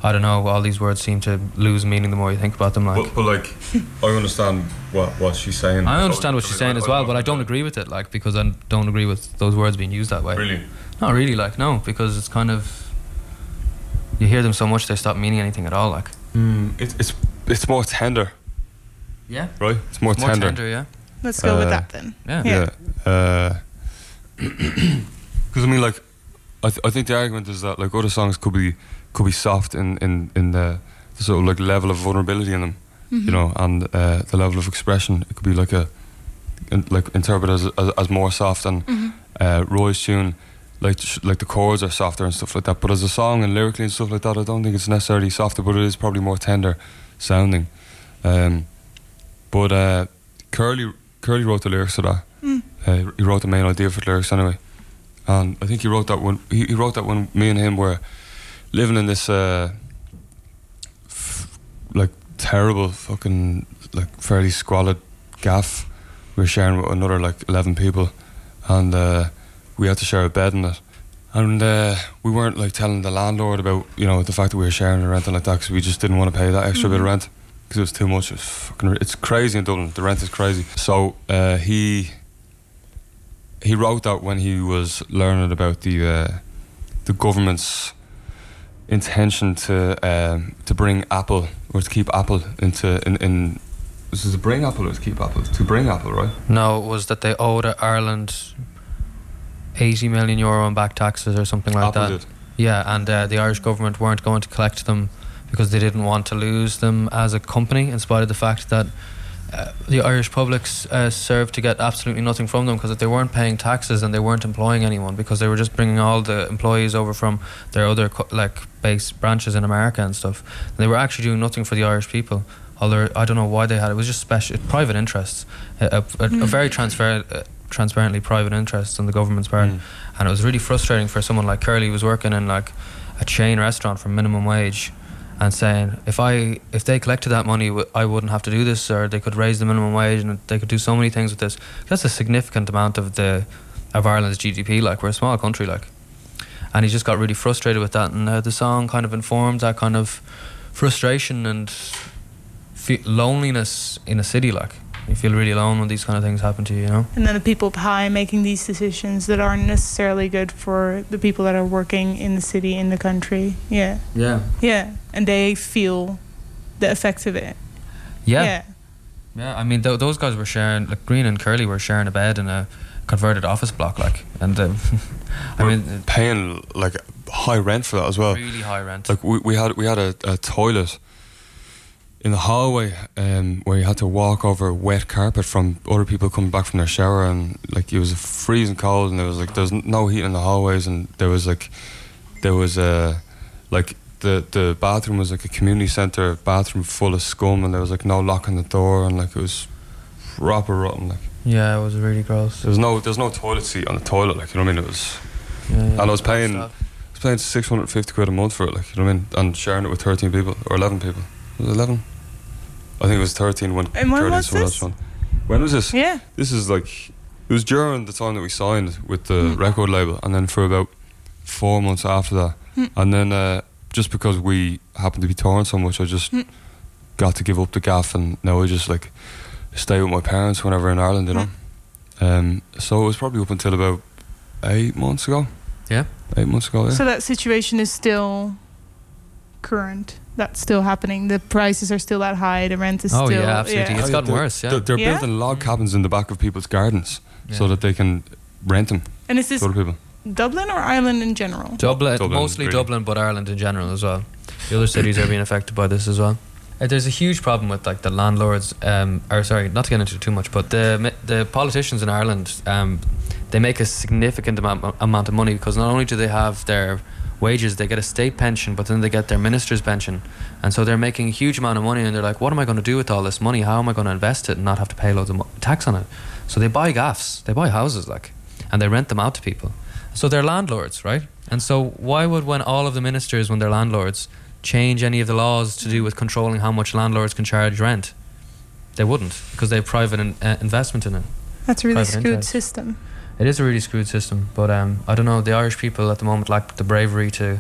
[SPEAKER 4] I don't know. All these words seem to lose meaning the more you think about them. Like,
[SPEAKER 3] But, but like, I understand what what she's saying.
[SPEAKER 4] I understand what she's saying as well, but I don't agree with it, like because I don't agree with those words being used that way.
[SPEAKER 3] Really?
[SPEAKER 4] Not really, like no, because it's kind of you hear them so much they stop meaning anything at all. Like
[SPEAKER 3] Mm, it, it's it's more tender,
[SPEAKER 4] yeah,
[SPEAKER 3] right? It's more,
[SPEAKER 4] more
[SPEAKER 3] tender.
[SPEAKER 4] tender, yeah,
[SPEAKER 2] Let's go with
[SPEAKER 3] Uh,
[SPEAKER 2] that then.
[SPEAKER 4] yeah.
[SPEAKER 2] Yeah.
[SPEAKER 3] Yeah. Because I mean, like, I th- I think the argument is that like other songs could be could be soft in in in the, the sort of like level of vulnerability in them, you know, and uh, the level of expression. It could be like a in, like interpreted as, as as more soft and uh, Roy's tune. Like sh- like the chords are softer and stuff like that, but as a song and lyrically and stuff like that, I don't think it's necessarily softer, but it is probably more tender sounding. Um, but uh, Curley Curley wrote the lyrics to that. Uh, he wrote the main idea for the lyrics anyway, and I think he wrote that when he, he wrote that when me and him were living in this uh, f- like terrible fucking like fairly squalid gaff. We were sharing with another like eleven people, and uh, we had to share a bed in it. And uh, we weren't like telling the landlord about you know the fact that we were sharing a rent and like that because we just didn't want to pay that extra bit of rent because it was too much. It was fucking, it's crazy in Dublin. The rent is crazy. So uh, he he wrote that when he was learning about the uh, the government's intention to um, to bring Apple or to keep Apple into in, in this is to bring Apple or to keep Apple? To bring Apple right?
[SPEAKER 4] No, it was that they owed Ireland eighty million euro in back taxes or something like
[SPEAKER 3] Apple
[SPEAKER 4] that.
[SPEAKER 3] did?
[SPEAKER 4] Yeah, and uh, the Irish government weren't going to collect them because they didn't want to lose them as a company, in spite of the fact that uh, the Irish public uh, served to get absolutely nothing from them because they weren't paying taxes and they weren't employing anyone because they were just bringing all the employees over from their other co- like base branches in America and stuff. they were actually doing nothing for the Irish people. Although I don't know why they had it. It was just special private interests, a, a, a, a very transfer, uh, transparently private interests on the government's part,
[SPEAKER 3] Mm.
[SPEAKER 4] and it was really frustrating for someone like Curley who was working in like a chain restaurant for minimum wage and saying if I if they collected that money I wouldn't have to do this or they could raise the minimum wage and they could do so many things with this. That's a significant amount of the of Ireland's GDP like we're a small country like. And he just got really frustrated with that and uh, the song kind of informed that kind of frustration and loneliness in a city like you feel really alone when these kind of things happen to you you know
[SPEAKER 2] And then the people up high making these decisions that aren't necessarily good for the people that are working in the city, in the country. Yeah.
[SPEAKER 4] yeah
[SPEAKER 2] Yeah. And they feel the effects of it.
[SPEAKER 4] yeah Yeah, I mean, th- those guys were sharing, like Grian and Curley were sharing a bed in a converted office block, like, and um, I
[SPEAKER 3] We're
[SPEAKER 4] mean,
[SPEAKER 3] paying like high rent for that as well
[SPEAKER 4] really high rent.
[SPEAKER 3] like we, we had we had a, a toilet in the hallway um, where you had to walk over wet carpet from other people coming back from their shower and like it was freezing cold and there was like there was no heat in the hallways and there was like there was a like the the bathroom was like a community center bathroom full of scum and there was like no lock on the door and like it was proper rotten like
[SPEAKER 4] yeah, it was really gross.
[SPEAKER 3] there was no there was no toilet seat on the toilet like you know what I mean it was
[SPEAKER 4] Yeah, yeah,
[SPEAKER 3] and I was paying. I was paying six hundred fifty quid a month for it, like you know what I mean, and sharing it with thirteen people or eleven people. Was it eleven? I think it was thirteen when
[SPEAKER 2] And when was this?
[SPEAKER 3] else. When was this?
[SPEAKER 2] Yeah.
[SPEAKER 3] This is like it was during the time that we signed with the
[SPEAKER 2] Mm.
[SPEAKER 3] record label, and then for about four months after that, and then uh, just because we happened to be touring so much, I just got to give up the gaff, and now I just like stay with my parents whenever in Ireland, you know. Um, so it was probably up until about eight months ago.
[SPEAKER 4] Yeah.
[SPEAKER 3] eight months ago. Yeah.
[SPEAKER 2] So that situation is still current. That's still happening. The prices are still that high. The rent is
[SPEAKER 4] Oh,
[SPEAKER 2] still.
[SPEAKER 4] Oh yeah, absolutely. It's
[SPEAKER 3] Oh,
[SPEAKER 4] gotten
[SPEAKER 3] they're-
[SPEAKER 4] worse, yeah.
[SPEAKER 3] They're, they're
[SPEAKER 2] Yeah?
[SPEAKER 3] building log cabins in the back of people's gardens so that they can rent them
[SPEAKER 2] And is this
[SPEAKER 3] to other people.
[SPEAKER 2] Dublin or Ireland in general?
[SPEAKER 4] Dublin,
[SPEAKER 3] Dublin,
[SPEAKER 4] mostly
[SPEAKER 3] really.
[SPEAKER 4] Dublin, but Ireland in general as well. The other cities are being affected by this as well. Uh, there's a huge problem with like the landlords, um, or sorry, not to get into too much, but the the politicians in Ireland, um, they make a significant amount amount of money because not only do they have their wages, they get a state pension, but then they get their minister's pension, and so they're making a huge amount of money, and they're like, what am I going to do with all this money? How am I going to invest it and not have to pay loads of tax on it? So they buy gaffs, they buy houses, like, and they rent them out to people. So they're landlords, right? And so why would when all of the ministers, when they're landlords, change any of the laws to do with controlling how much landlords can charge rent? They wouldn't because they have private in, uh, investment in it.
[SPEAKER 2] That's a really screwed
[SPEAKER 4] interest.
[SPEAKER 2] system.
[SPEAKER 4] It is a really screwed system, but um, I don't know. The Irish people at the moment lack the bravery to,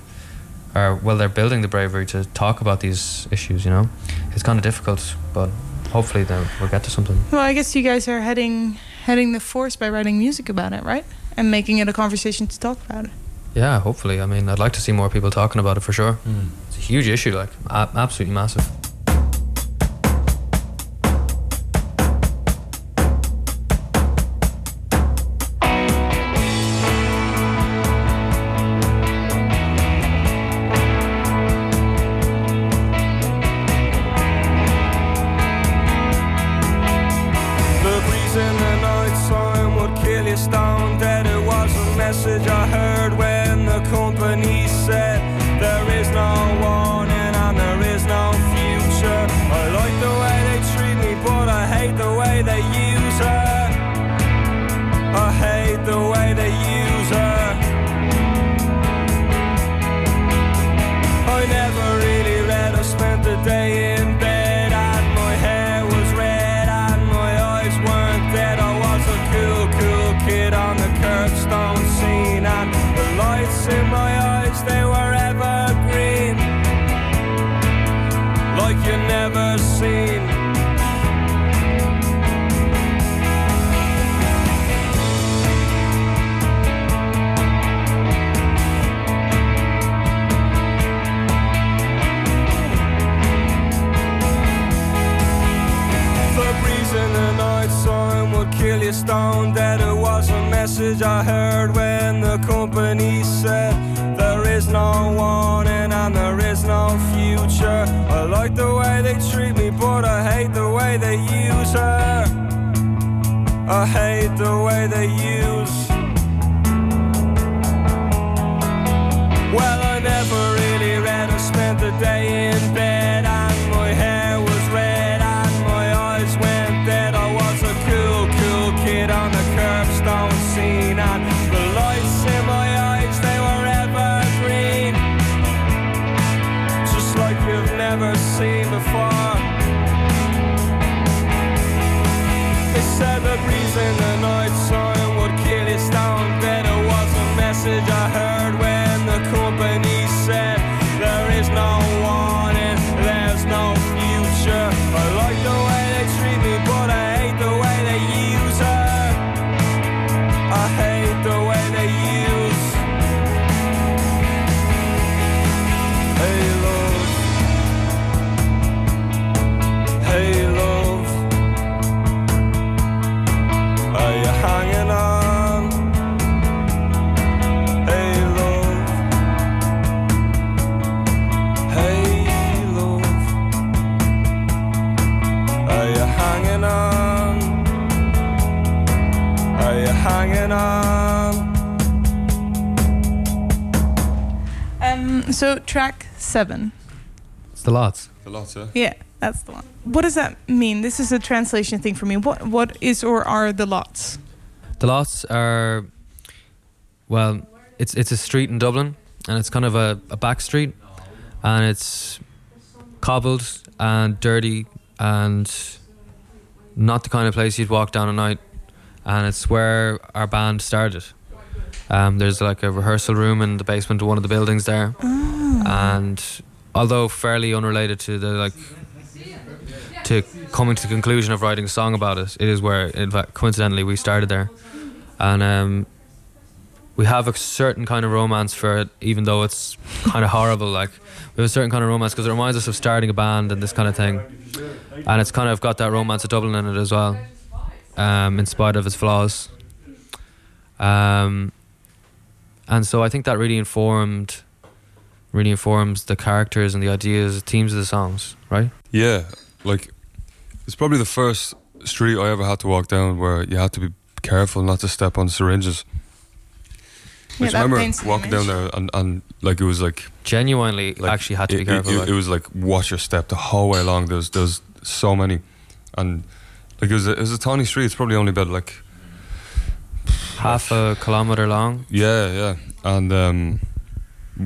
[SPEAKER 4] or well, they're building the bravery to talk about these issues. You know, it's kind of difficult, but hopefully then we'll get to something.
[SPEAKER 2] Well, I guess you guys are heading heading the force by writing music about it, right? And making it a conversation to talk about it.
[SPEAKER 4] Yeah, hopefully. I mean, I'd like to see more people talking about it for sure. It's a huge issue, like a- absolutely massive.
[SPEAKER 6] Time would kill you stone dead. It was a message I heard when the company said there is no warning and there is no future. I like the way they treat me, but I hate the way they use her. I hate the way they use.
[SPEAKER 2] So track seven.
[SPEAKER 4] It's the lots.
[SPEAKER 3] A lot, yeah.
[SPEAKER 2] Yeah, that's the one. What does that mean? This is a translation thing for me. What what is or are the lots?
[SPEAKER 4] The lots are, well, it's it's a street in Dublin, and it's kind of a, a back street, and it's cobbled and dirty and not the kind of place you'd walk down at night, and it's where our band started. Um, there's like a rehearsal room in the basement of one of the buildings there, and although fairly unrelated to the like to coming to the conclusion of writing a song about it, it is where in fact coincidentally we started there, and um, we have a certain kind of romance for it, even though it's kind of horrible. Like we have a certain kind of romance because it reminds us of starting a band and this kind of thing, and it's kind of got that romance of Dublin in it as well, um, in spite of its flaws. Um, and so I think that really informed, really informs the characters and the ideas, the themes of the songs, right?
[SPEAKER 3] Yeah, like it's probably the first street I ever had to walk down where you had to be careful not to step on syringes. I
[SPEAKER 2] Yeah,
[SPEAKER 3] just
[SPEAKER 2] that
[SPEAKER 3] remember
[SPEAKER 2] paints an
[SPEAKER 3] walking down there and, and like it was like,
[SPEAKER 4] Genuinely,
[SPEAKER 3] like
[SPEAKER 4] actually had to be
[SPEAKER 3] it,
[SPEAKER 4] careful.
[SPEAKER 3] It,
[SPEAKER 4] like.
[SPEAKER 3] it was like watch your step the whole way along. There's there's so many, and like it was a, it was a tiny street. It's probably only about like
[SPEAKER 4] half a kilometer long.
[SPEAKER 3] yeah yeah. And um,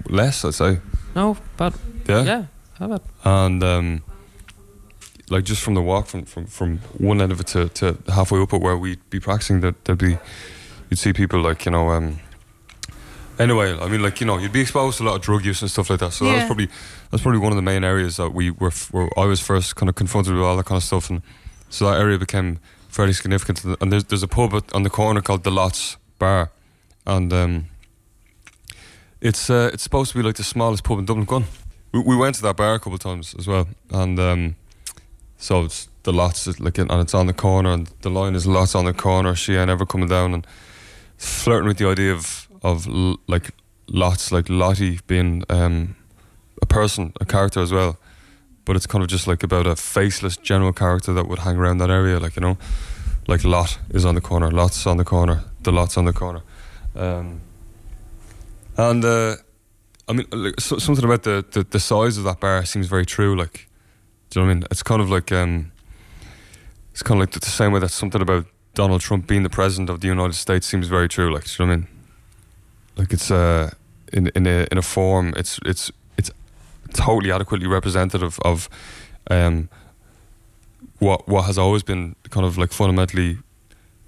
[SPEAKER 3] less I'd say.
[SPEAKER 4] No, but
[SPEAKER 3] yeah,
[SPEAKER 4] yeah, how about.
[SPEAKER 3] And um, like just from the walk from, from, from one end of it to, to halfway up it where we'd be practicing that there'd be you'd see people like you know um, anyway I mean like you know you'd be exposed to a lot of drug use and stuff like that. So that was probably that's probably one of the main areas that we were f- where I was first kind of confronted with all that kind of stuff. And so that area became fairly significant. And there's, there's a pub on the corner called the Lots Bar. And um, it's uh, it's supposed to be like the smallest pub in Dublin. Gun we, we went to that bar a couple of times as well, and um, so it's the lots like and it's on the corner, and the line is lots on the corner. She ain't ever coming down, and flirting with the idea of of like lots, like Lottie being um, a person, a character as well. But it's kind of just like about a faceless general character that would hang around that area, like you know, like Lot is on the corner, Lots on the corner, the Lots on the corner, um, and. Uh, I mean, like, so, something about the, the, the size of that bar seems very true. Like, do you know what I mean? It's kind of like um, it's kind of like the, the same way that something about Donald Trump being the president of the United States seems very true. Like, do you know what I mean? Like, it's uh, in in a in a form, it's it's it's totally adequately representative of um, what what has always been kind of like fundamentally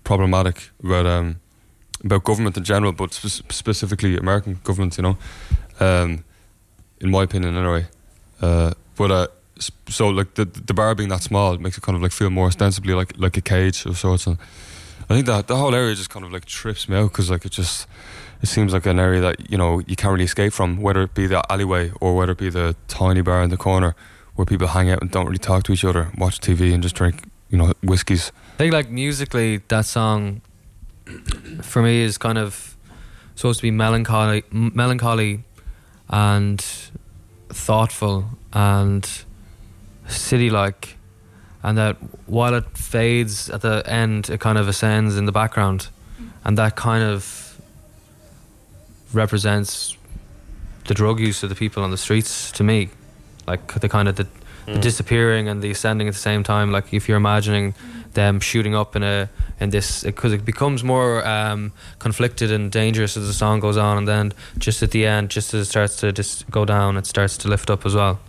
[SPEAKER 3] problematic about um, about government in general, but spe- specifically American government. You know, um, in my opinion, anyway. Uh, but uh, so like the the bar being that small makes it kind of like feel more ostensibly like like a cage of sorts. And I think that the whole area just kind of like trips me out because like it just it seems like an area that you know you can't really escape from, whether it be the alleyway or whether it be the tiny bar in the corner where people hang out and don't really talk to each other, watch TV and just drink you know whiskeys.
[SPEAKER 4] I think like musically, that song for me is kind of supposed to be melancholy, melancholy, and thoughtful and city-like, and that while it fades at the end, it kind of ascends in the background, and that kind of represents the drug use of the people on the streets to me, like the kind of the, the disappearing and the ascending at the same time. Like if you're imagining them shooting up in a in this because it becomes more um, conflicted and dangerous as the song goes on, and then just at the end, just as it starts to just go down, it starts to lift up as well.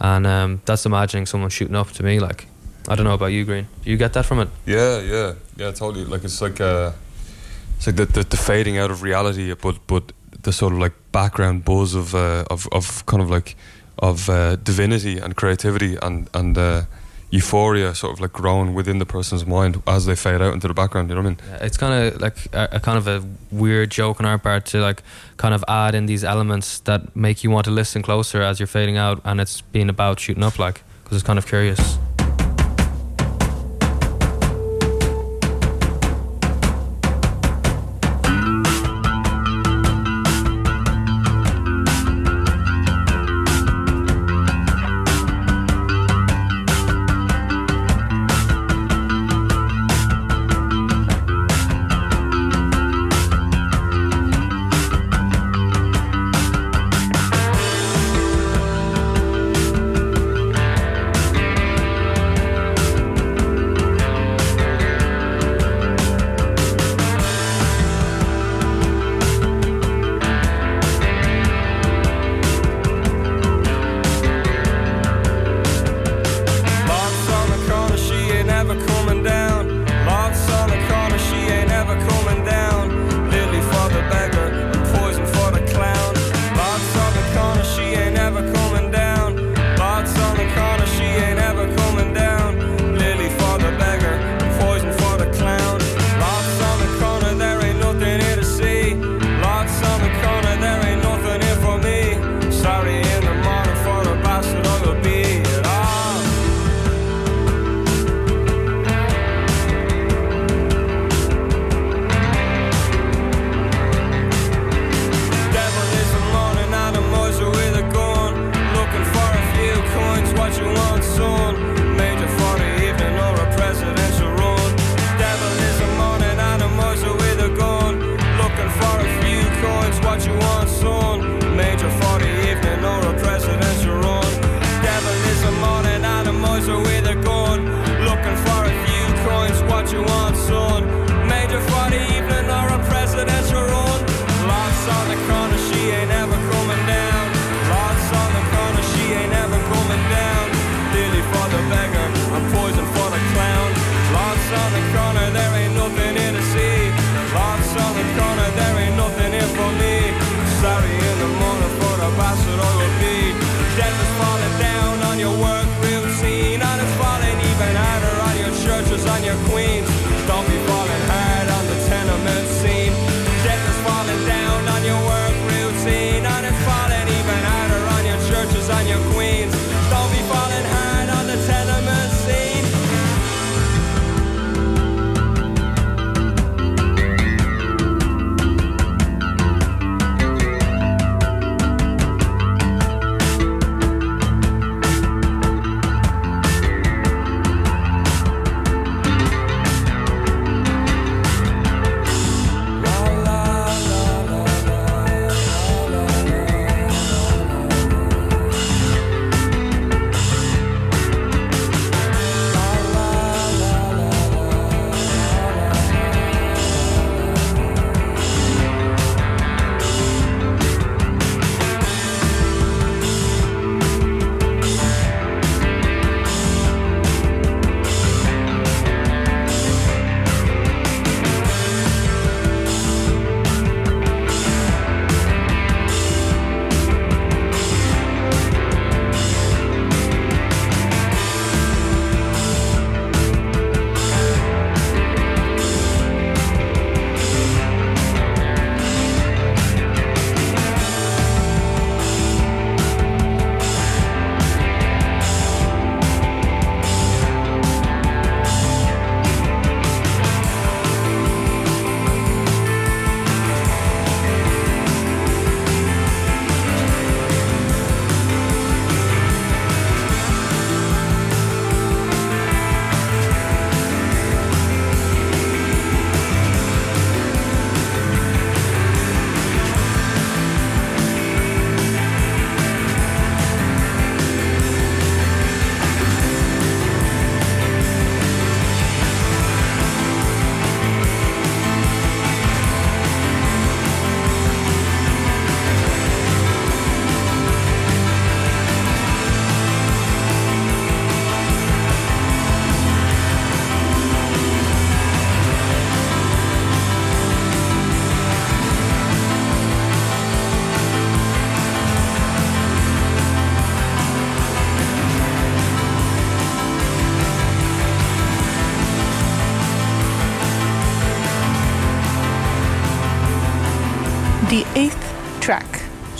[SPEAKER 4] And um, that's imagining someone shooting up to me. Like I don't know about you, Grian. Do you get that from it?
[SPEAKER 3] Yeah, yeah, yeah, totally. Like it's like uh, it's like the, the the fading out of reality, but but the sort of like background buzz of uh, of of kind of like of uh, divinity and creativity and and uh, euphoria, sort of like growing within the person's mind as they fade out into the background. You know what I mean?
[SPEAKER 4] It's kind of like a, a kind of a weird joke on our part to like kind of add in these elements that make you want to listen closer as you're fading out, and it's being about shooting up, like because it's kind of curious.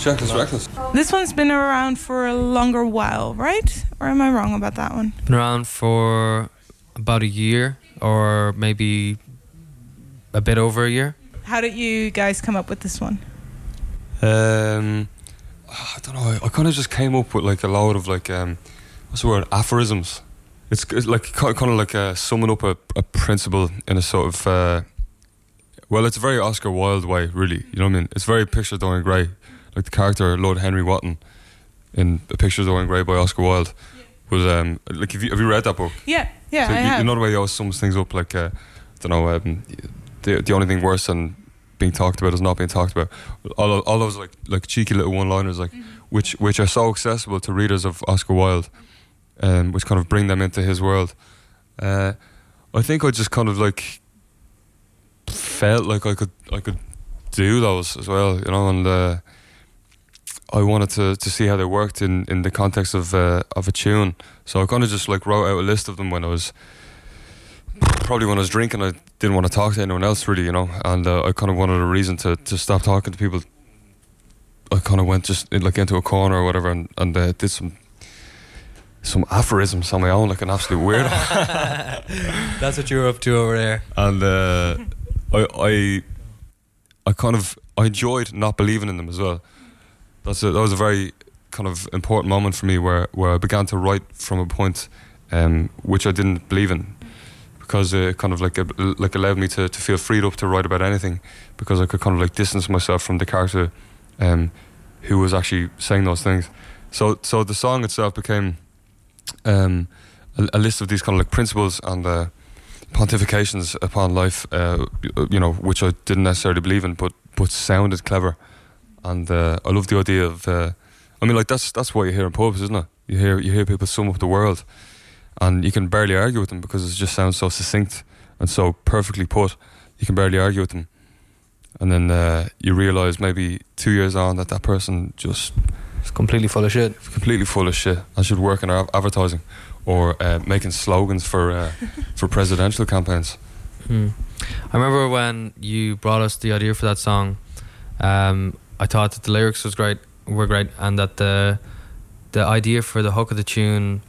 [SPEAKER 3] Chequeless Reckless.
[SPEAKER 2] This one's been around for a longer while, right? Or am I wrong about that one?
[SPEAKER 4] Been around for about a year or maybe a bit over a year.
[SPEAKER 2] How did you guys come up with this one?
[SPEAKER 3] Um, I don't know. I kind of just came up with like a load of like um, what's the word? Aphorisms. It's, it's like kind of like uh, summing up a, a principle in a sort of uh, well, it's a very Oscar Wilde way, really. You know what I mean? It's very Picture of Dorian Gray, like the character Lord Henry Wotton in A Picture of the Dorian Gray by Oscar Wilde was um like have you have you read that book?
[SPEAKER 2] Yeah, yeah,
[SPEAKER 3] so
[SPEAKER 2] I
[SPEAKER 3] you,
[SPEAKER 2] have.
[SPEAKER 3] you know the way he always sums things up like uh, I don't know um, the the only thing worse than being talked about is not being talked about. All of- all those like like cheeky little one liners like which which are so accessible to readers of Oscar Wilde, um, which kind of bring them into his world. Uh, I think I just kind of like felt like I could I could do those as well, you know, and uh, I wanted to, to see how they worked in, in the context of uh, of a tune. So I kind of just like wrote out a list of them when I was probably when I was drinking. I didn't want to talk to anyone else really, you know, and uh, I kind of wanted a reason to, to stop talking to people. I kind of went just in, like into a corner or whatever, and and uh, did some some aphorisms on my own, like an absolute weirdo.
[SPEAKER 4] That's what you were up to over there.
[SPEAKER 3] and uh, I, I, I kind of I enjoyed not believing in them as well. That's a, that was a very kind of important moment for me where, where I began to write from a point um, which I didn't believe in because it kind of like like allowed me to, to feel freed up to write about anything because I could kind of like distance myself from the character um, who was actually saying those things. So so the song itself became um, a, a list of these kind of like principles and uh, pontifications upon life, uh, you know, which I didn't necessarily believe in, but but sounded clever, and uh, I love the idea of. Uh, I mean, like that's that's what you hear in pubs, isn't it? You hear you hear people sum up the world, and you can barely argue with them because it just sounds so succinct and so perfectly put. You can barely argue with them, and then uh, you realise maybe two years on that that person just
[SPEAKER 4] It's completely full of shit.
[SPEAKER 3] completely full of shit I should work in our advertising or uh, making slogans for uh, for presidential campaigns.
[SPEAKER 4] Hmm. I remember when you brought us the idea for that song. Um, I thought that the lyrics was great, were great, and that the the idea for the hook of the tune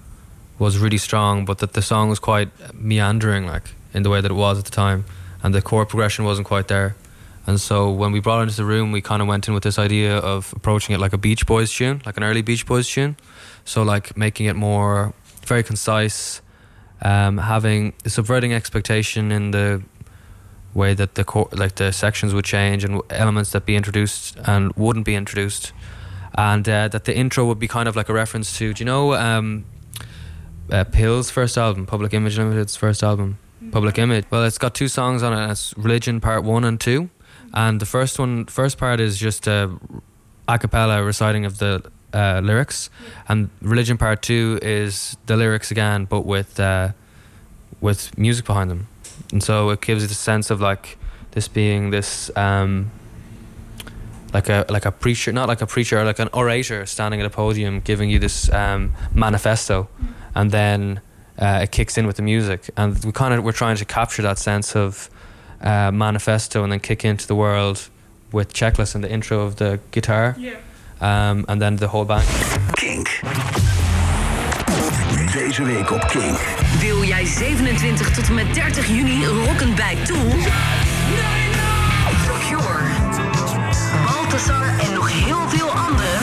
[SPEAKER 4] was really strong, but that the song was quite meandering, like in the way that it was at the time, and the chord progression wasn't quite there. And so when we brought it into the room, we kind of went in with this idea of approaching it like a Beach Boys tune, like an early Beach Boys tune. So like making it more very concise, um, having subverting expectation in the way that the core, like the sections would change and elements that be introduced and wouldn't be introduced, and uh, that the intro would be kind of like a reference to, do you know, um, uh, PiL's first album, Public Image Limited's first album, Public Image. Well, it's got two songs on it. It's Religion Part One and Two, and the first one, first part is just a a cappella reciting of the uh, lyrics, and Religion Part Two is the lyrics again, but with uh, with music behind them, and so it gives it a sense of like this being this um, like a like a preacher, not like a preacher, like an orator standing at a podium giving you this um, manifesto, and then uh, it kicks in with the music, and we kind of we're trying to capture that sense of uh, manifesto, and then kick into the world with Chequeless and the intro of the guitar,
[SPEAKER 2] Yeah.
[SPEAKER 4] um, and then the whole band.
[SPEAKER 1] Kink. Deze week op Kink.
[SPEAKER 7] Wil jij 27 tot en met 30 juni rockend bij Tool? The Cure, Balthazar en nog heel veel anderen?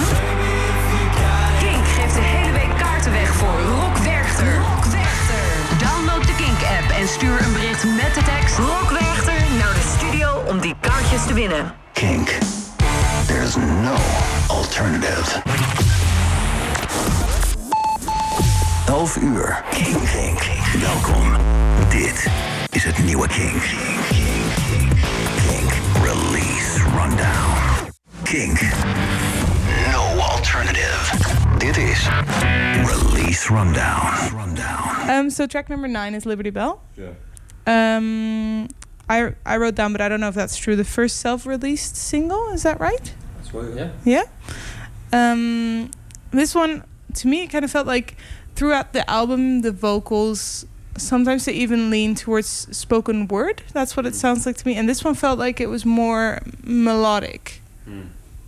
[SPEAKER 7] Kink geeft de hele week kaarten weg voor Rock Werchter. Rock Werchter. Download de Kink-app en stuur een bericht met de tekst Rock Werchter naar de studio om die kaartjes te winnen.
[SPEAKER 1] Kink. There's no alternative. 11 uur. Kink. Kink. Welkom. Dit is het nieuwe Kink. Kink. Release Rundown. Kink. No alternative. Dit is Release Rundown. Rundown.
[SPEAKER 2] Um, so track number nine is Liberty Belle.
[SPEAKER 3] Yeah.
[SPEAKER 2] Um, I I wrote down, but I don't know if that's true. The first self-released single is that right?
[SPEAKER 3] That's why.
[SPEAKER 4] Yeah.
[SPEAKER 2] Yeah. Um, this one to me it kind of felt like throughout the album the vocals sometimes they even lean towards spoken word. That's what it sounds like to me. And this one felt like it was more melodic.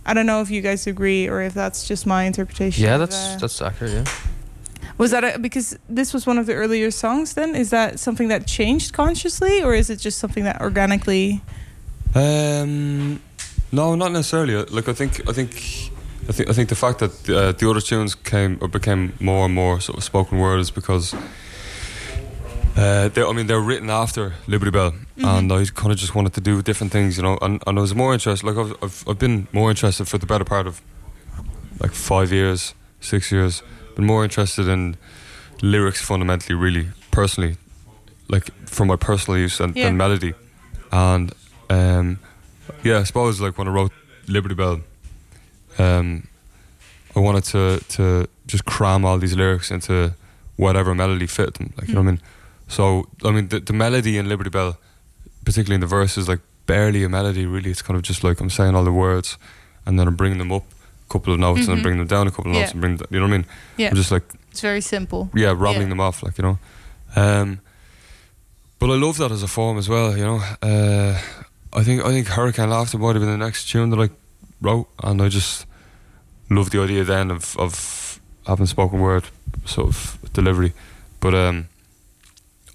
[SPEAKER 2] I don't know if you guys agree or if that's just my interpretation.
[SPEAKER 4] Yeah,
[SPEAKER 2] of,
[SPEAKER 4] that's
[SPEAKER 2] uh,
[SPEAKER 4] that's accurate. Yeah.
[SPEAKER 2] was that a, because this was one of the earlier songs? Then is that something that changed consciously, or is it just something that organically?
[SPEAKER 3] Um, no, not necessarily. Like I think, I think, I think, I think the fact that uh, the other tunes came or became more and more sort of spoken word is because. Uh, they, I mean, they're written after Liberty Belle, and I kind of just wanted to do different things, you know. And, and I was more interested. Like I've, I've, I've been more interested for the better part of like five years, six years. Been more interested in lyrics fundamentally, really personally, like for my personal use and,
[SPEAKER 2] Yeah.
[SPEAKER 3] than melody. And um, yeah, I suppose like when I wrote Liberty Belle, um, I wanted to to just cram all these lyrics into whatever melody fit them. Like you know what I mean. So I mean the, the melody in Liberty Belle, particularly in the verse, is like barely a melody. Really, it's kind of just like I'm saying all the words, and then I'm bringing them up a couple of notes, and then
[SPEAKER 2] Mhm.
[SPEAKER 3] bringing them down a couple of notes,
[SPEAKER 2] Yeah.
[SPEAKER 3] and bring you know what I mean.
[SPEAKER 2] Yeah,
[SPEAKER 3] I'm just like
[SPEAKER 2] it's very simple.
[SPEAKER 3] yeah, rattling
[SPEAKER 2] Yeah.
[SPEAKER 3] them off, like you know. Um, but I love that as a form as well, you know. Uh, I think I think Hurricane Laughter might have been the next tune that I wrote, and I just love the idea then of of having spoken word sort of delivery. But um,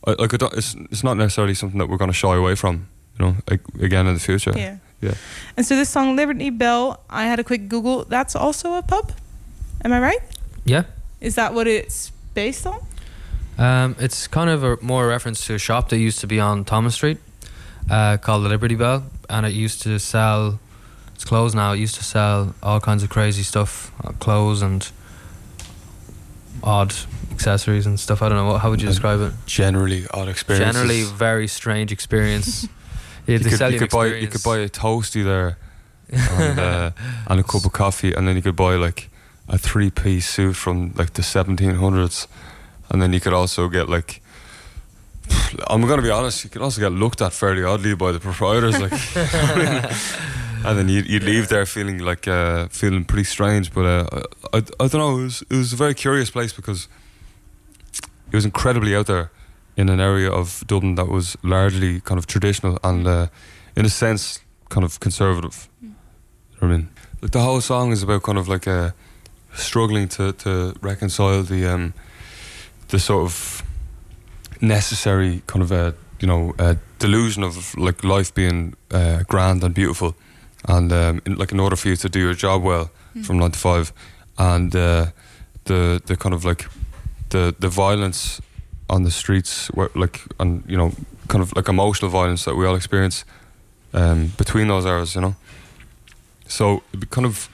[SPEAKER 3] I, like I don't, it's it's not necessarily something that we're going to shy away from, you know, like, again in the future.
[SPEAKER 2] Yeah.
[SPEAKER 3] Yeah.
[SPEAKER 2] And so this song Liberty Belle, I had a quick Google. That's also a pub. Am I right?
[SPEAKER 4] Yeah.
[SPEAKER 2] Is that what it's based on?
[SPEAKER 4] Um, it's kind of a more reference to a shop that used to be on Thomas Street uh, called the Liberty Bell, and it used to sell. It's closed now. It used to sell all kinds of crazy stuff, uh, clothes and odd accessories and stuff. I don't know. what- How would you describe it?
[SPEAKER 3] Generally odd experiences.
[SPEAKER 4] Generally, very strange experience. yeah,
[SPEAKER 3] you could, you
[SPEAKER 4] you
[SPEAKER 3] could buy you could buy a toasty there and, uh, and a cup of coffee, and then you could buy like a three piece suit from like the 1700s, and then you could also get like. I'm gonna be honest. You could also get looked at fairly oddly by the proprietors, like, and then you'd, you'd leave there feeling like uh, feeling pretty strange. But uh, I, I don't know. It was, it was a very curious place because it was incredibly out there in an area of Dublin that was largely kind of traditional and, uh, in a sense, kind of conservative. You what I mean, like the whole song is about kind of like uh, struggling to, to reconcile the um, the sort of necessary kind of uh, you know uh, delusion of like life being uh, grand and beautiful, and um, in, like in order for you to do your job well from nine to five, and uh, the the kind of like the the violence on the streets, where, like and you know kind of like emotional violence that we all experience um, between those hours, you know. So it be kind of,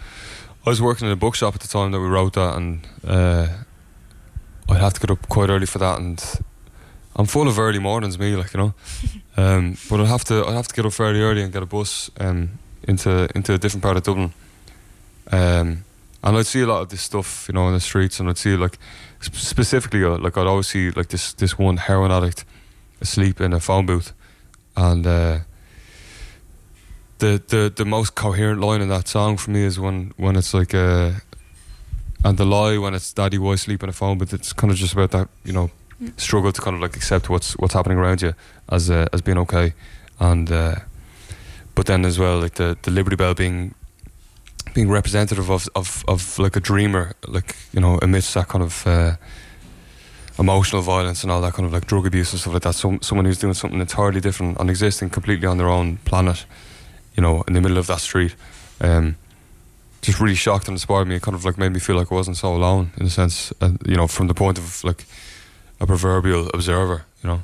[SPEAKER 3] I was working in a bookshop at the time that we wrote that, and uh, I'd have to get up quite early for that, and I'm full of early mornings, me, like you know. Um, but I'd have to, I'd have to get up fairly early and get a bus um, into into a different part of Dublin. Um, and I'd see a lot of this stuff, you know, in the streets, and I'd see like sp- specifically, uh, like I'd always see like this this one heroin addict asleep in a phone booth, and uh, the the the most coherent line in that song for me is when when it's like uh, and the lie when it's daddy boy sleep in a phone but It's kind of just about that, you know, struggle to kind of like accept what's what's happening around you as uh, as being okay, and uh, but then as well like the the Liberty Bell being being representative of, of, of like a dreamer, like you know, amidst that kind of uh, emotional violence and all that kind of like drug abuse and stuff like that. Some someone who's doing something entirely different and existing completely on their own planet, you know, in the middle of that street. Um, just really shocked and inspired me. It kind of like made me feel like I wasn't so alone in a sense, uh, you know, from the point of like a proverbial observer, you know.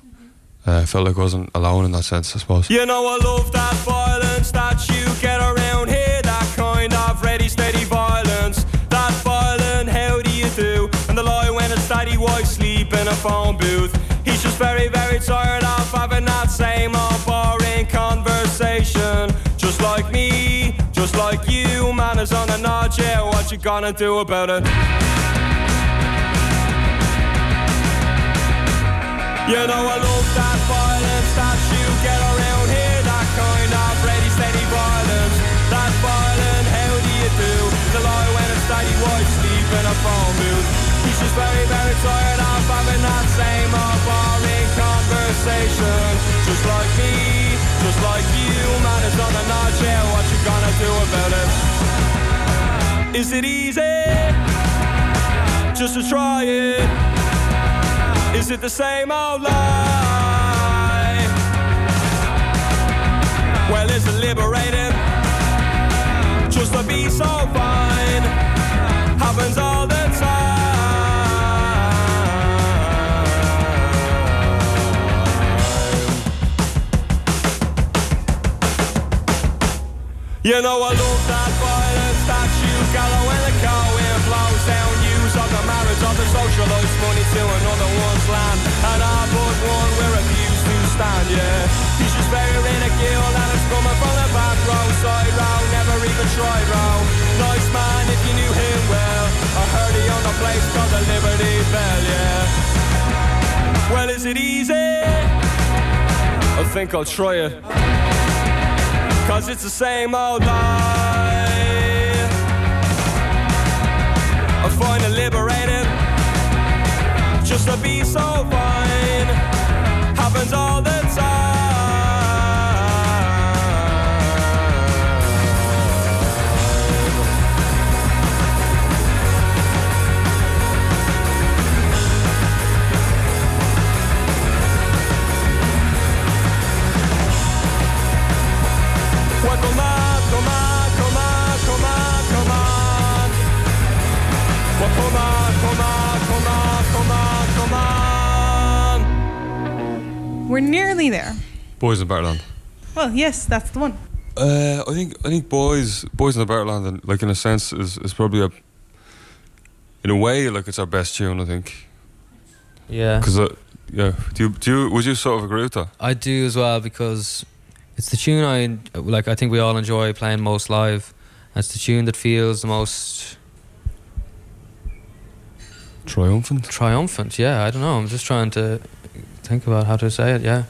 [SPEAKER 3] Uh, I felt like I wasn't alone in that sense, I suppose.
[SPEAKER 6] You know I love that violence that you get around here, that kind of ready, steady violence. That violent, how do you do? And the lie when it's daddy wife sleep in a phone booth. He's just very, very tired of having that same old boring conversation. Just like me, just like you, man is on a nod, yeah, what you gonna do about it? You know I love that violence that you get around here That kind of ready, steady violence That violent, how do you do? The lie when it's daddy wife sleep in a phone booth He's just very, very tired of having that same old boring conversation Just like me, just like you Man is on a nod, yeah, what you gonna do about it? Is it easy? Just to try it is it the same old lie? Well, is it liberating? Just to be so fine happens all the time. You know I love that violence that you gallow when the car wind blows down News of the marriage of the socialist money to another yeah He's just very ridiculed and it's coming from the back row Side row, never even tried row. Nice man if you knew him well. I heard he owned a place called the Liberty Bell, yeah. Well is it easy? I think I'll try it Cause it's the same old lie I find it liberating Just to be so fine. Happens all the Well, come on, come on, come on, come on, come on. Well, come on, come on, come on, come on, come on.
[SPEAKER 2] We're nearly there.
[SPEAKER 3] Boys in Better Land.
[SPEAKER 2] Well, yes, that's the one.
[SPEAKER 3] Uh, I think I think boys boys in the Better Land, like in a sense, is is probably a in a way, like it's our best tune. I think
[SPEAKER 4] Yeah.
[SPEAKER 3] because uh, yeah, do you, do you would you sort of agree with that?
[SPEAKER 4] I do as well because it's the tune I like. I think we all enjoy playing most live. And it's the tune that feels the most
[SPEAKER 3] Triumphant.
[SPEAKER 4] triumphant. Yeah, I don't know. I'm just trying to think about how to say it. Yeah,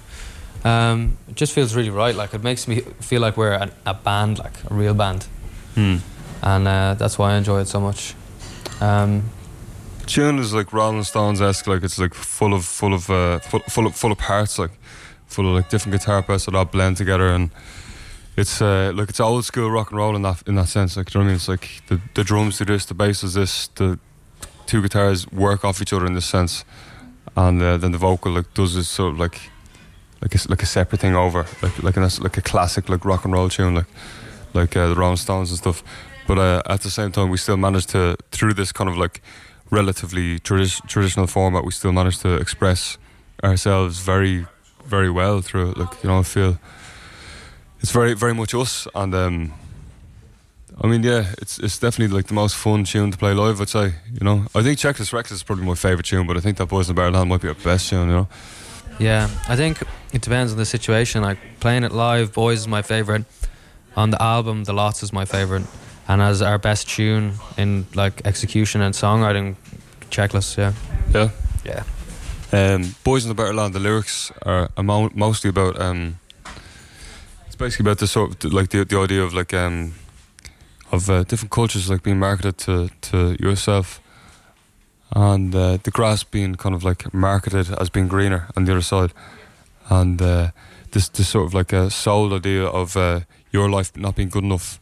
[SPEAKER 4] um, it just feels really right. Like it makes me feel like we're a, a band, like a real band,
[SPEAKER 3] Hmm.
[SPEAKER 4] and uh, that's why I enjoy it so much. Um,
[SPEAKER 3] Tune is like Rolling Stones esque, like it's like full of full of uh, full, full of full of parts, like full of like different guitar parts that all blend together, and it's uh, like it's old school rock and roll in that in that sense. Like you know what I mean? It's like the the drums do this, the bass does this, the two guitars work off each other in this sense, and uh, then the vocal like does this sort of like like a, like a separate thing over, like like a like a classic like rock and roll tune, like like uh, the Rolling Stones and stuff. But uh, at the same time, we still managed to through this kind of like relatively tradi- traditional format, we still managed to express ourselves very very well through it. Like you know, I feel it's very very much us, and um, I mean, yeah, it's it's definitely like the most fun tune to play live. I'd say, you know, I think Chequeless Reckless is probably my favorite tune, but I think that Boys in the Better Land might be our best tune. You know,
[SPEAKER 4] yeah, I think it depends on the situation. Like playing it live, Boys is my favorite. On the album, The Lotts is my favorite, and as our best tune in like execution and songwriting, Chequeless. Yeah,
[SPEAKER 3] yeah.
[SPEAKER 4] yeah.
[SPEAKER 3] Um, Boys in the Better Land. The lyrics are, are mo- mostly about. Um, it's basically about the sort of like the the idea of like um, of uh, different cultures like being marketed to to yourself, and uh, the grass being kind of like marketed as being greener on the other side, and uh, this this sort of like a soul idea of uh, your life not being good enough,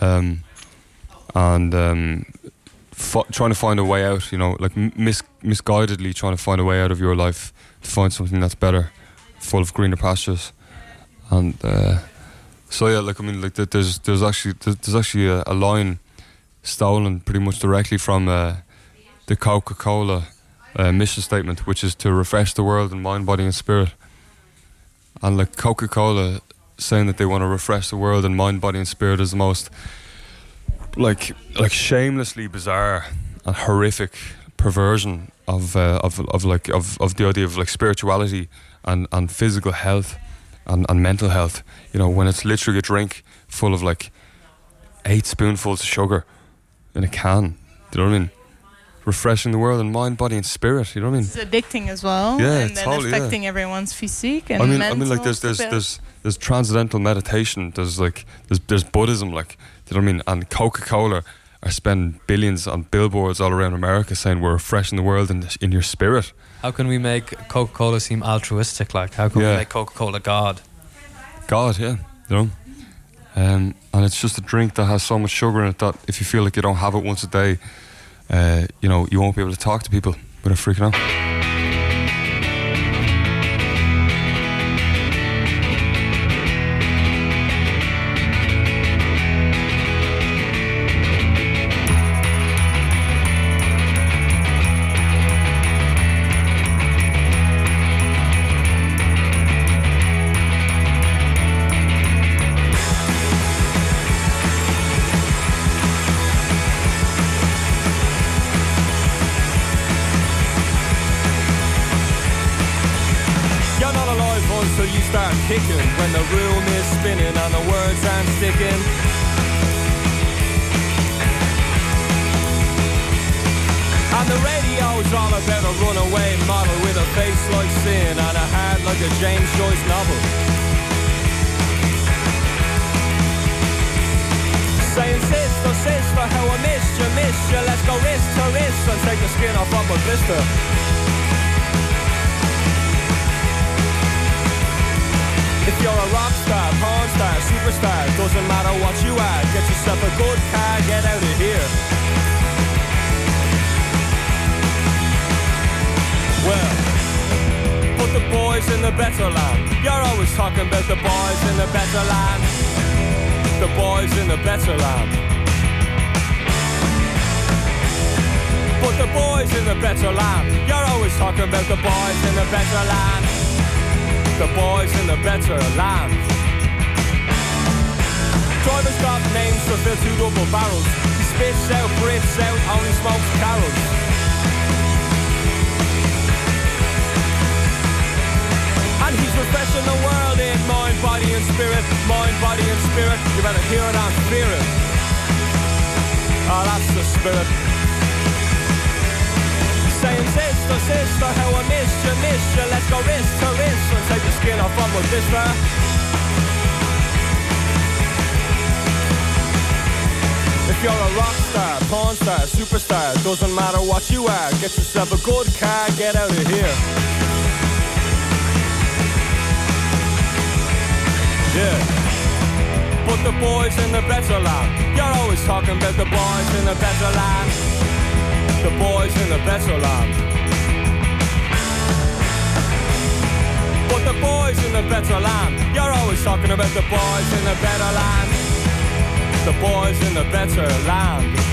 [SPEAKER 3] um, and um, f- trying to find a way out, you know, like mis- misguidedly trying to find a way out of your life to find something that's better, full of greener pastures, and uh, so yeah, like I mean, like there's there's actually there's, actually a, a line stolen pretty much directly from uh, the Coca-Cola uh, mission statement, which is to refresh the world in mind, body, and spirit, and like Coca-Cola saying that they want to refresh the world in mind, body, and spirit is the most like like shamelessly bizarre and horrific perversion of uh, of of like of, of the idea of like spirituality and, and physical health and, and mental health. You know, when it's literally a drink full of like eight spoonfuls of sugar in a can. Do you know what I mean? Refreshing the world in mind, body, and spirit. You know what I mean?
[SPEAKER 2] It's addicting as well.
[SPEAKER 3] Yeah,
[SPEAKER 2] and then
[SPEAKER 3] totally, yeah.
[SPEAKER 2] affecting everyone's physique and
[SPEAKER 3] I mean, I mean, like there's there's
[SPEAKER 2] stability.
[SPEAKER 3] there's there's transcendental meditation. There's like there's there's Buddhism. Like, you know what I mean? And Coca Cola are spending billions on billboards all around America saying we're refreshing the world and in your spirit.
[SPEAKER 4] How can we make Coca Cola seem altruistic? Like, how can
[SPEAKER 3] Yeah.
[SPEAKER 4] we make Coca Cola God?
[SPEAKER 3] God, yeah, you know. Um, and it's just a drink that has so much sugar in it that if you feel like you don't have it once a day, uh, you know, you won't be able to talk to people without freaking out.
[SPEAKER 6] Are. Get yourself a good car, get out of here. Yeah. But the boys in the better land, you're always talking about the boys in the better land. The boys in the better land. But the boys in the better land, you're always talking about the boys in the better land. The boys in the better land.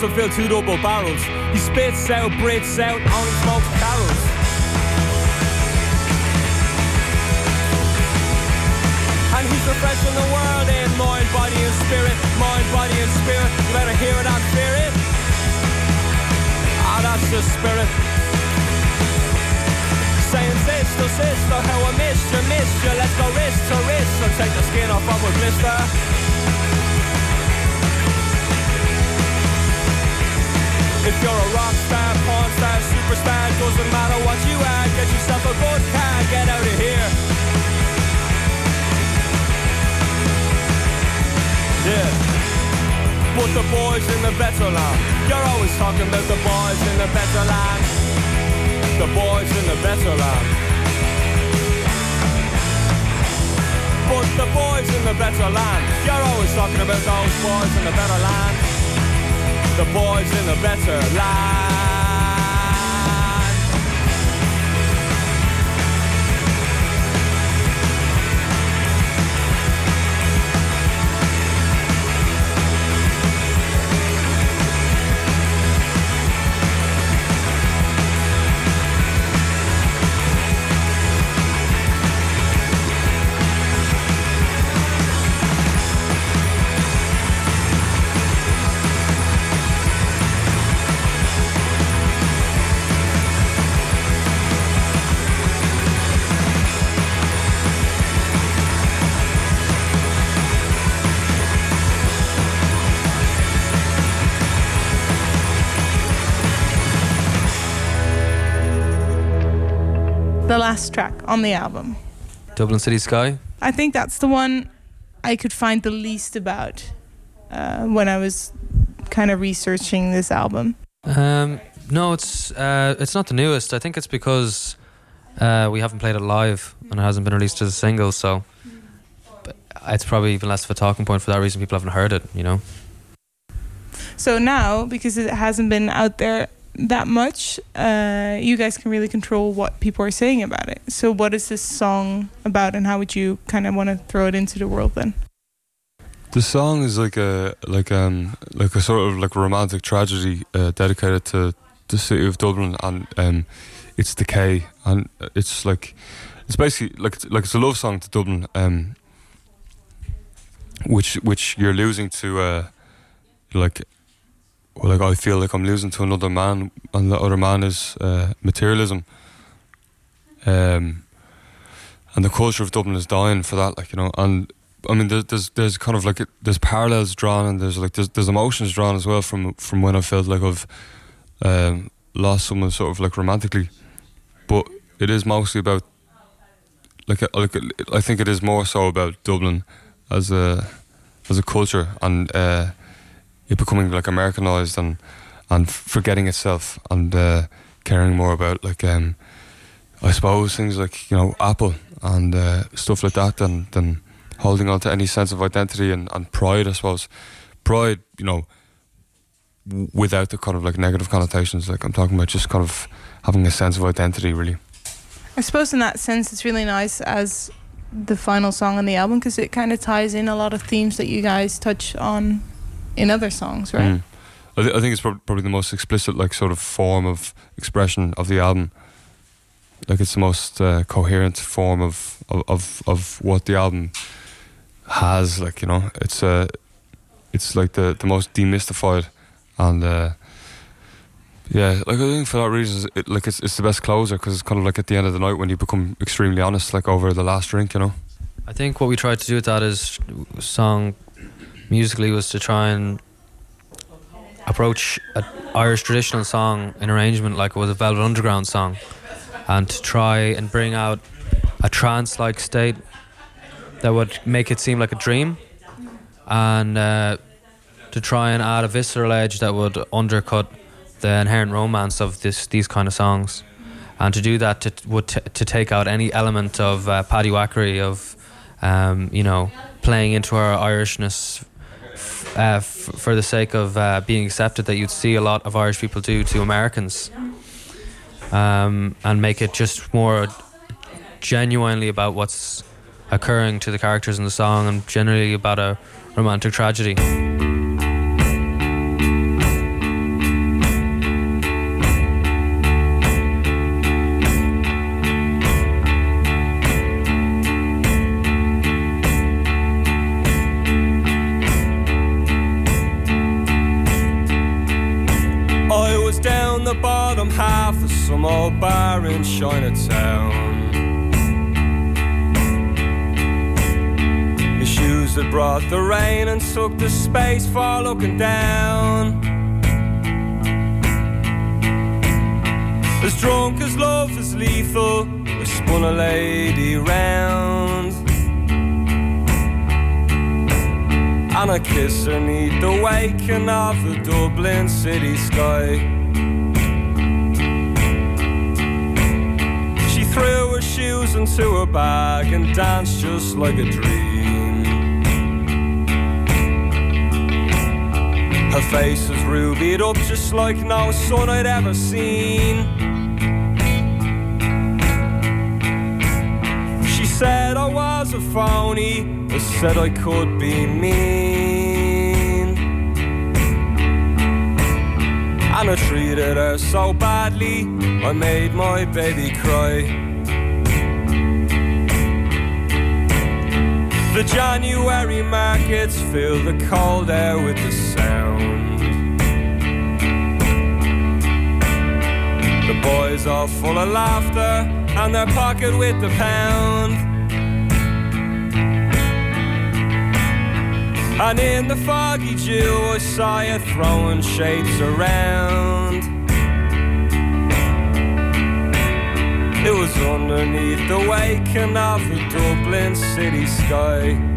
[SPEAKER 6] To fill two double barrels. He spits out, breathes out, only smokes Carrolls. And he's refreshing the world in mind, body and spirit, mind, body and spirit. You better hear it and fear it. Ah, that's the spirit. Saying sister, sister, how I missed you, missed you. Let's go wrist to wrist and take the skin off of a blister. If you're a rock star, porn star, superstar, doesn't matter what you are, get yourself a good car, get out of here. Yeah. But the boys in the better land, you're always talking about the boys in the better land. The boys in the better land. But the boys in the better land, you're always talking about those boys in the better land the boys in the better land.
[SPEAKER 2] On the album.
[SPEAKER 4] Dublin City Sky.
[SPEAKER 2] I think that's the one I could find the least about uh, when I was kind of researching this album.
[SPEAKER 4] Um, no, it's uh, it's not the newest. I think it's because uh, we haven't played it live and it hasn't been released as a single. So it's probably even less of a talking point for that reason. People haven't heard it. You know.
[SPEAKER 2] So now, because it hasn't been out there that much, uh, you guys can really control what people are saying about it. So, what is this song about, and how would you kind of want to throw it into the world then?
[SPEAKER 3] The song is like a like um like a sort of like romantic tragedy uh, dedicated to the city of Dublin and um its decay and it's like it's basically like it's, like it's a love song to Dublin um which which you're losing to uh like well, like I feel like I'm losing to another man and the other man is uh, materialism. Um and the culture of Dublin is dying for that like you know and I mean, there's there's, kind of like there's parallels drawn, and there's like there's, there's emotions drawn as well from from when I felt like I've um, lost someone sort of like romantically, but it is mostly about like like I think it is more so about Dublin as a as a culture and uh, it becoming like Americanized and and forgetting itself and uh, caring more about like um, I suppose things like you know Apple and uh, stuff like that than than holding on to any sense of identity and, and pride, I suppose. Pride, you know, w- without the kind of like negative connotations. Like I'm talking about just kind of having a sense of identity, really.
[SPEAKER 2] I suppose in that sense, it's really nice as the final song on the album because it kind of ties in a lot of themes that you guys touch on in other songs, right?
[SPEAKER 3] Mm. I, th- I think it's prob- probably the most explicit, like, sort of form of expression of the album. Like, it's the most uh, coherent form of, of, of, of what the album has. Like, you know, it's uh, it's like the, the most demystified, and uh, yeah, like I think for that reason, it, like it's it's the best closer because it's kind of like at the end of the night when you become extremely honest, like over the last drink, you know.
[SPEAKER 4] I think what we tried to do with that is song musically was to try and approach an Irish traditional song in arrangement like it was a Velvet Underground song and to try and bring out a trance like state that would make it seem like a dream and uh, to try and add a visceral edge that would undercut the inherent romance of this these kind of songs. And to do that to, would t- to take out any element of uh, paddy wackery of um, you know playing into our Irishness uh, f- for the sake of uh, being accepted that you'd see a lot of Irish people do to Americans um, and make it just more genuinely about what's occurring to the characters in the song and generally about a romantic tragedy.
[SPEAKER 6] Space for looking down. As drunk as love is lethal, we spun a lady round. And I kiss her neath the waking of the Dublin city sky. She threw her shoes into her bag and danced just like a dream. Her face was rubied up just like no sun I'd ever seen. She said I was a phony, I said I could be mean. And I treated her so badly, I made my baby cry. The January markets fill the cold air with the The boys are full of laughter and their pocket with the pound. And in the foggy dew, I saw you throwing shapes around. It was underneath the waking of the Dublin city sky.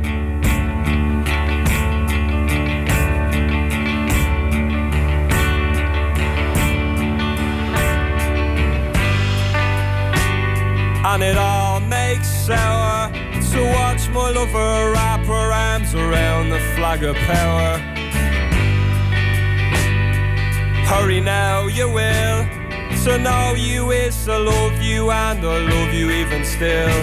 [SPEAKER 6] And it all makes sour to watch my lover wrap her arms around the flag of power. Hurry now, you will. To know you is to love you, and I love you even still.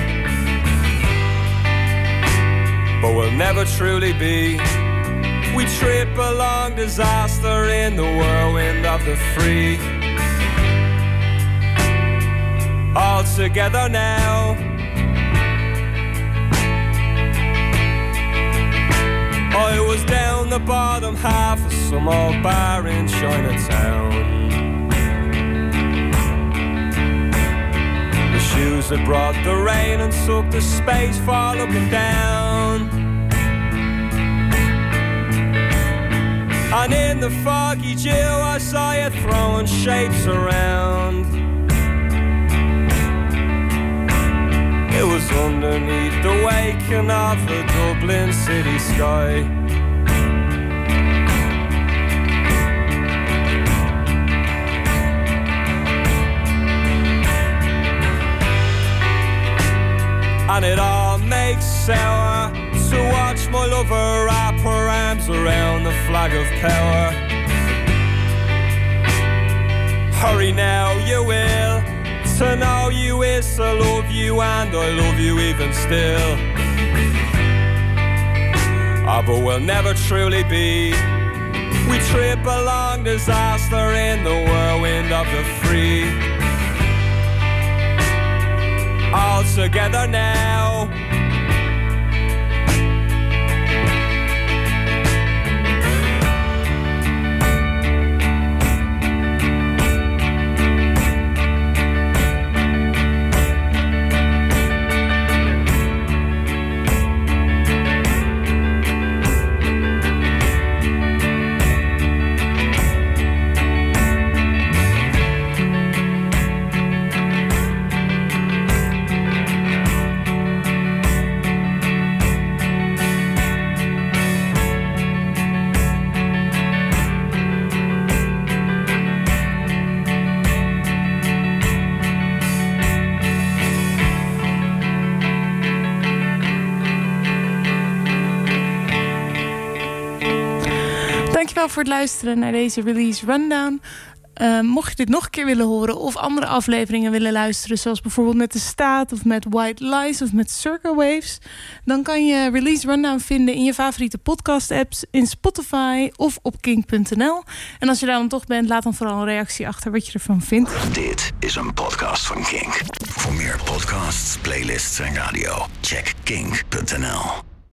[SPEAKER 6] But we'll never truly be. We trip along disaster in the whirlwind of the free. Together now. I was down the bottom half of some old bar in Chinatown. The shoes that brought the rain and took the space for looking down. And in the foggy dew, I saw you throwing shapes around. It was underneath the waking of the Dublin city sky. And it all makes sour to watch my lover wrap her arms around the flag of power. Hurry now, you will To know you is to love you, and I love you even still. Ah, but we'll never truly be. We trip along disaster in the whirlwind of the free. All together now.
[SPEAKER 2] Dankjewel voor het luisteren naar deze release rundown. Uh, mocht je dit nog een keer willen horen of andere afleveringen willen luisteren, zoals bijvoorbeeld met De Staat of met White Lies of met Circle Waves, dan kan je Release Rundown vinden in je favoriete podcast-apps, in Spotify of op kink.nl. En als je daar dan toch bent, laat dan vooral een reactie achter wat je ervan vindt.
[SPEAKER 1] Dit is een podcast van Kink. Voor meer podcasts, playlists en radio, check kink.nl.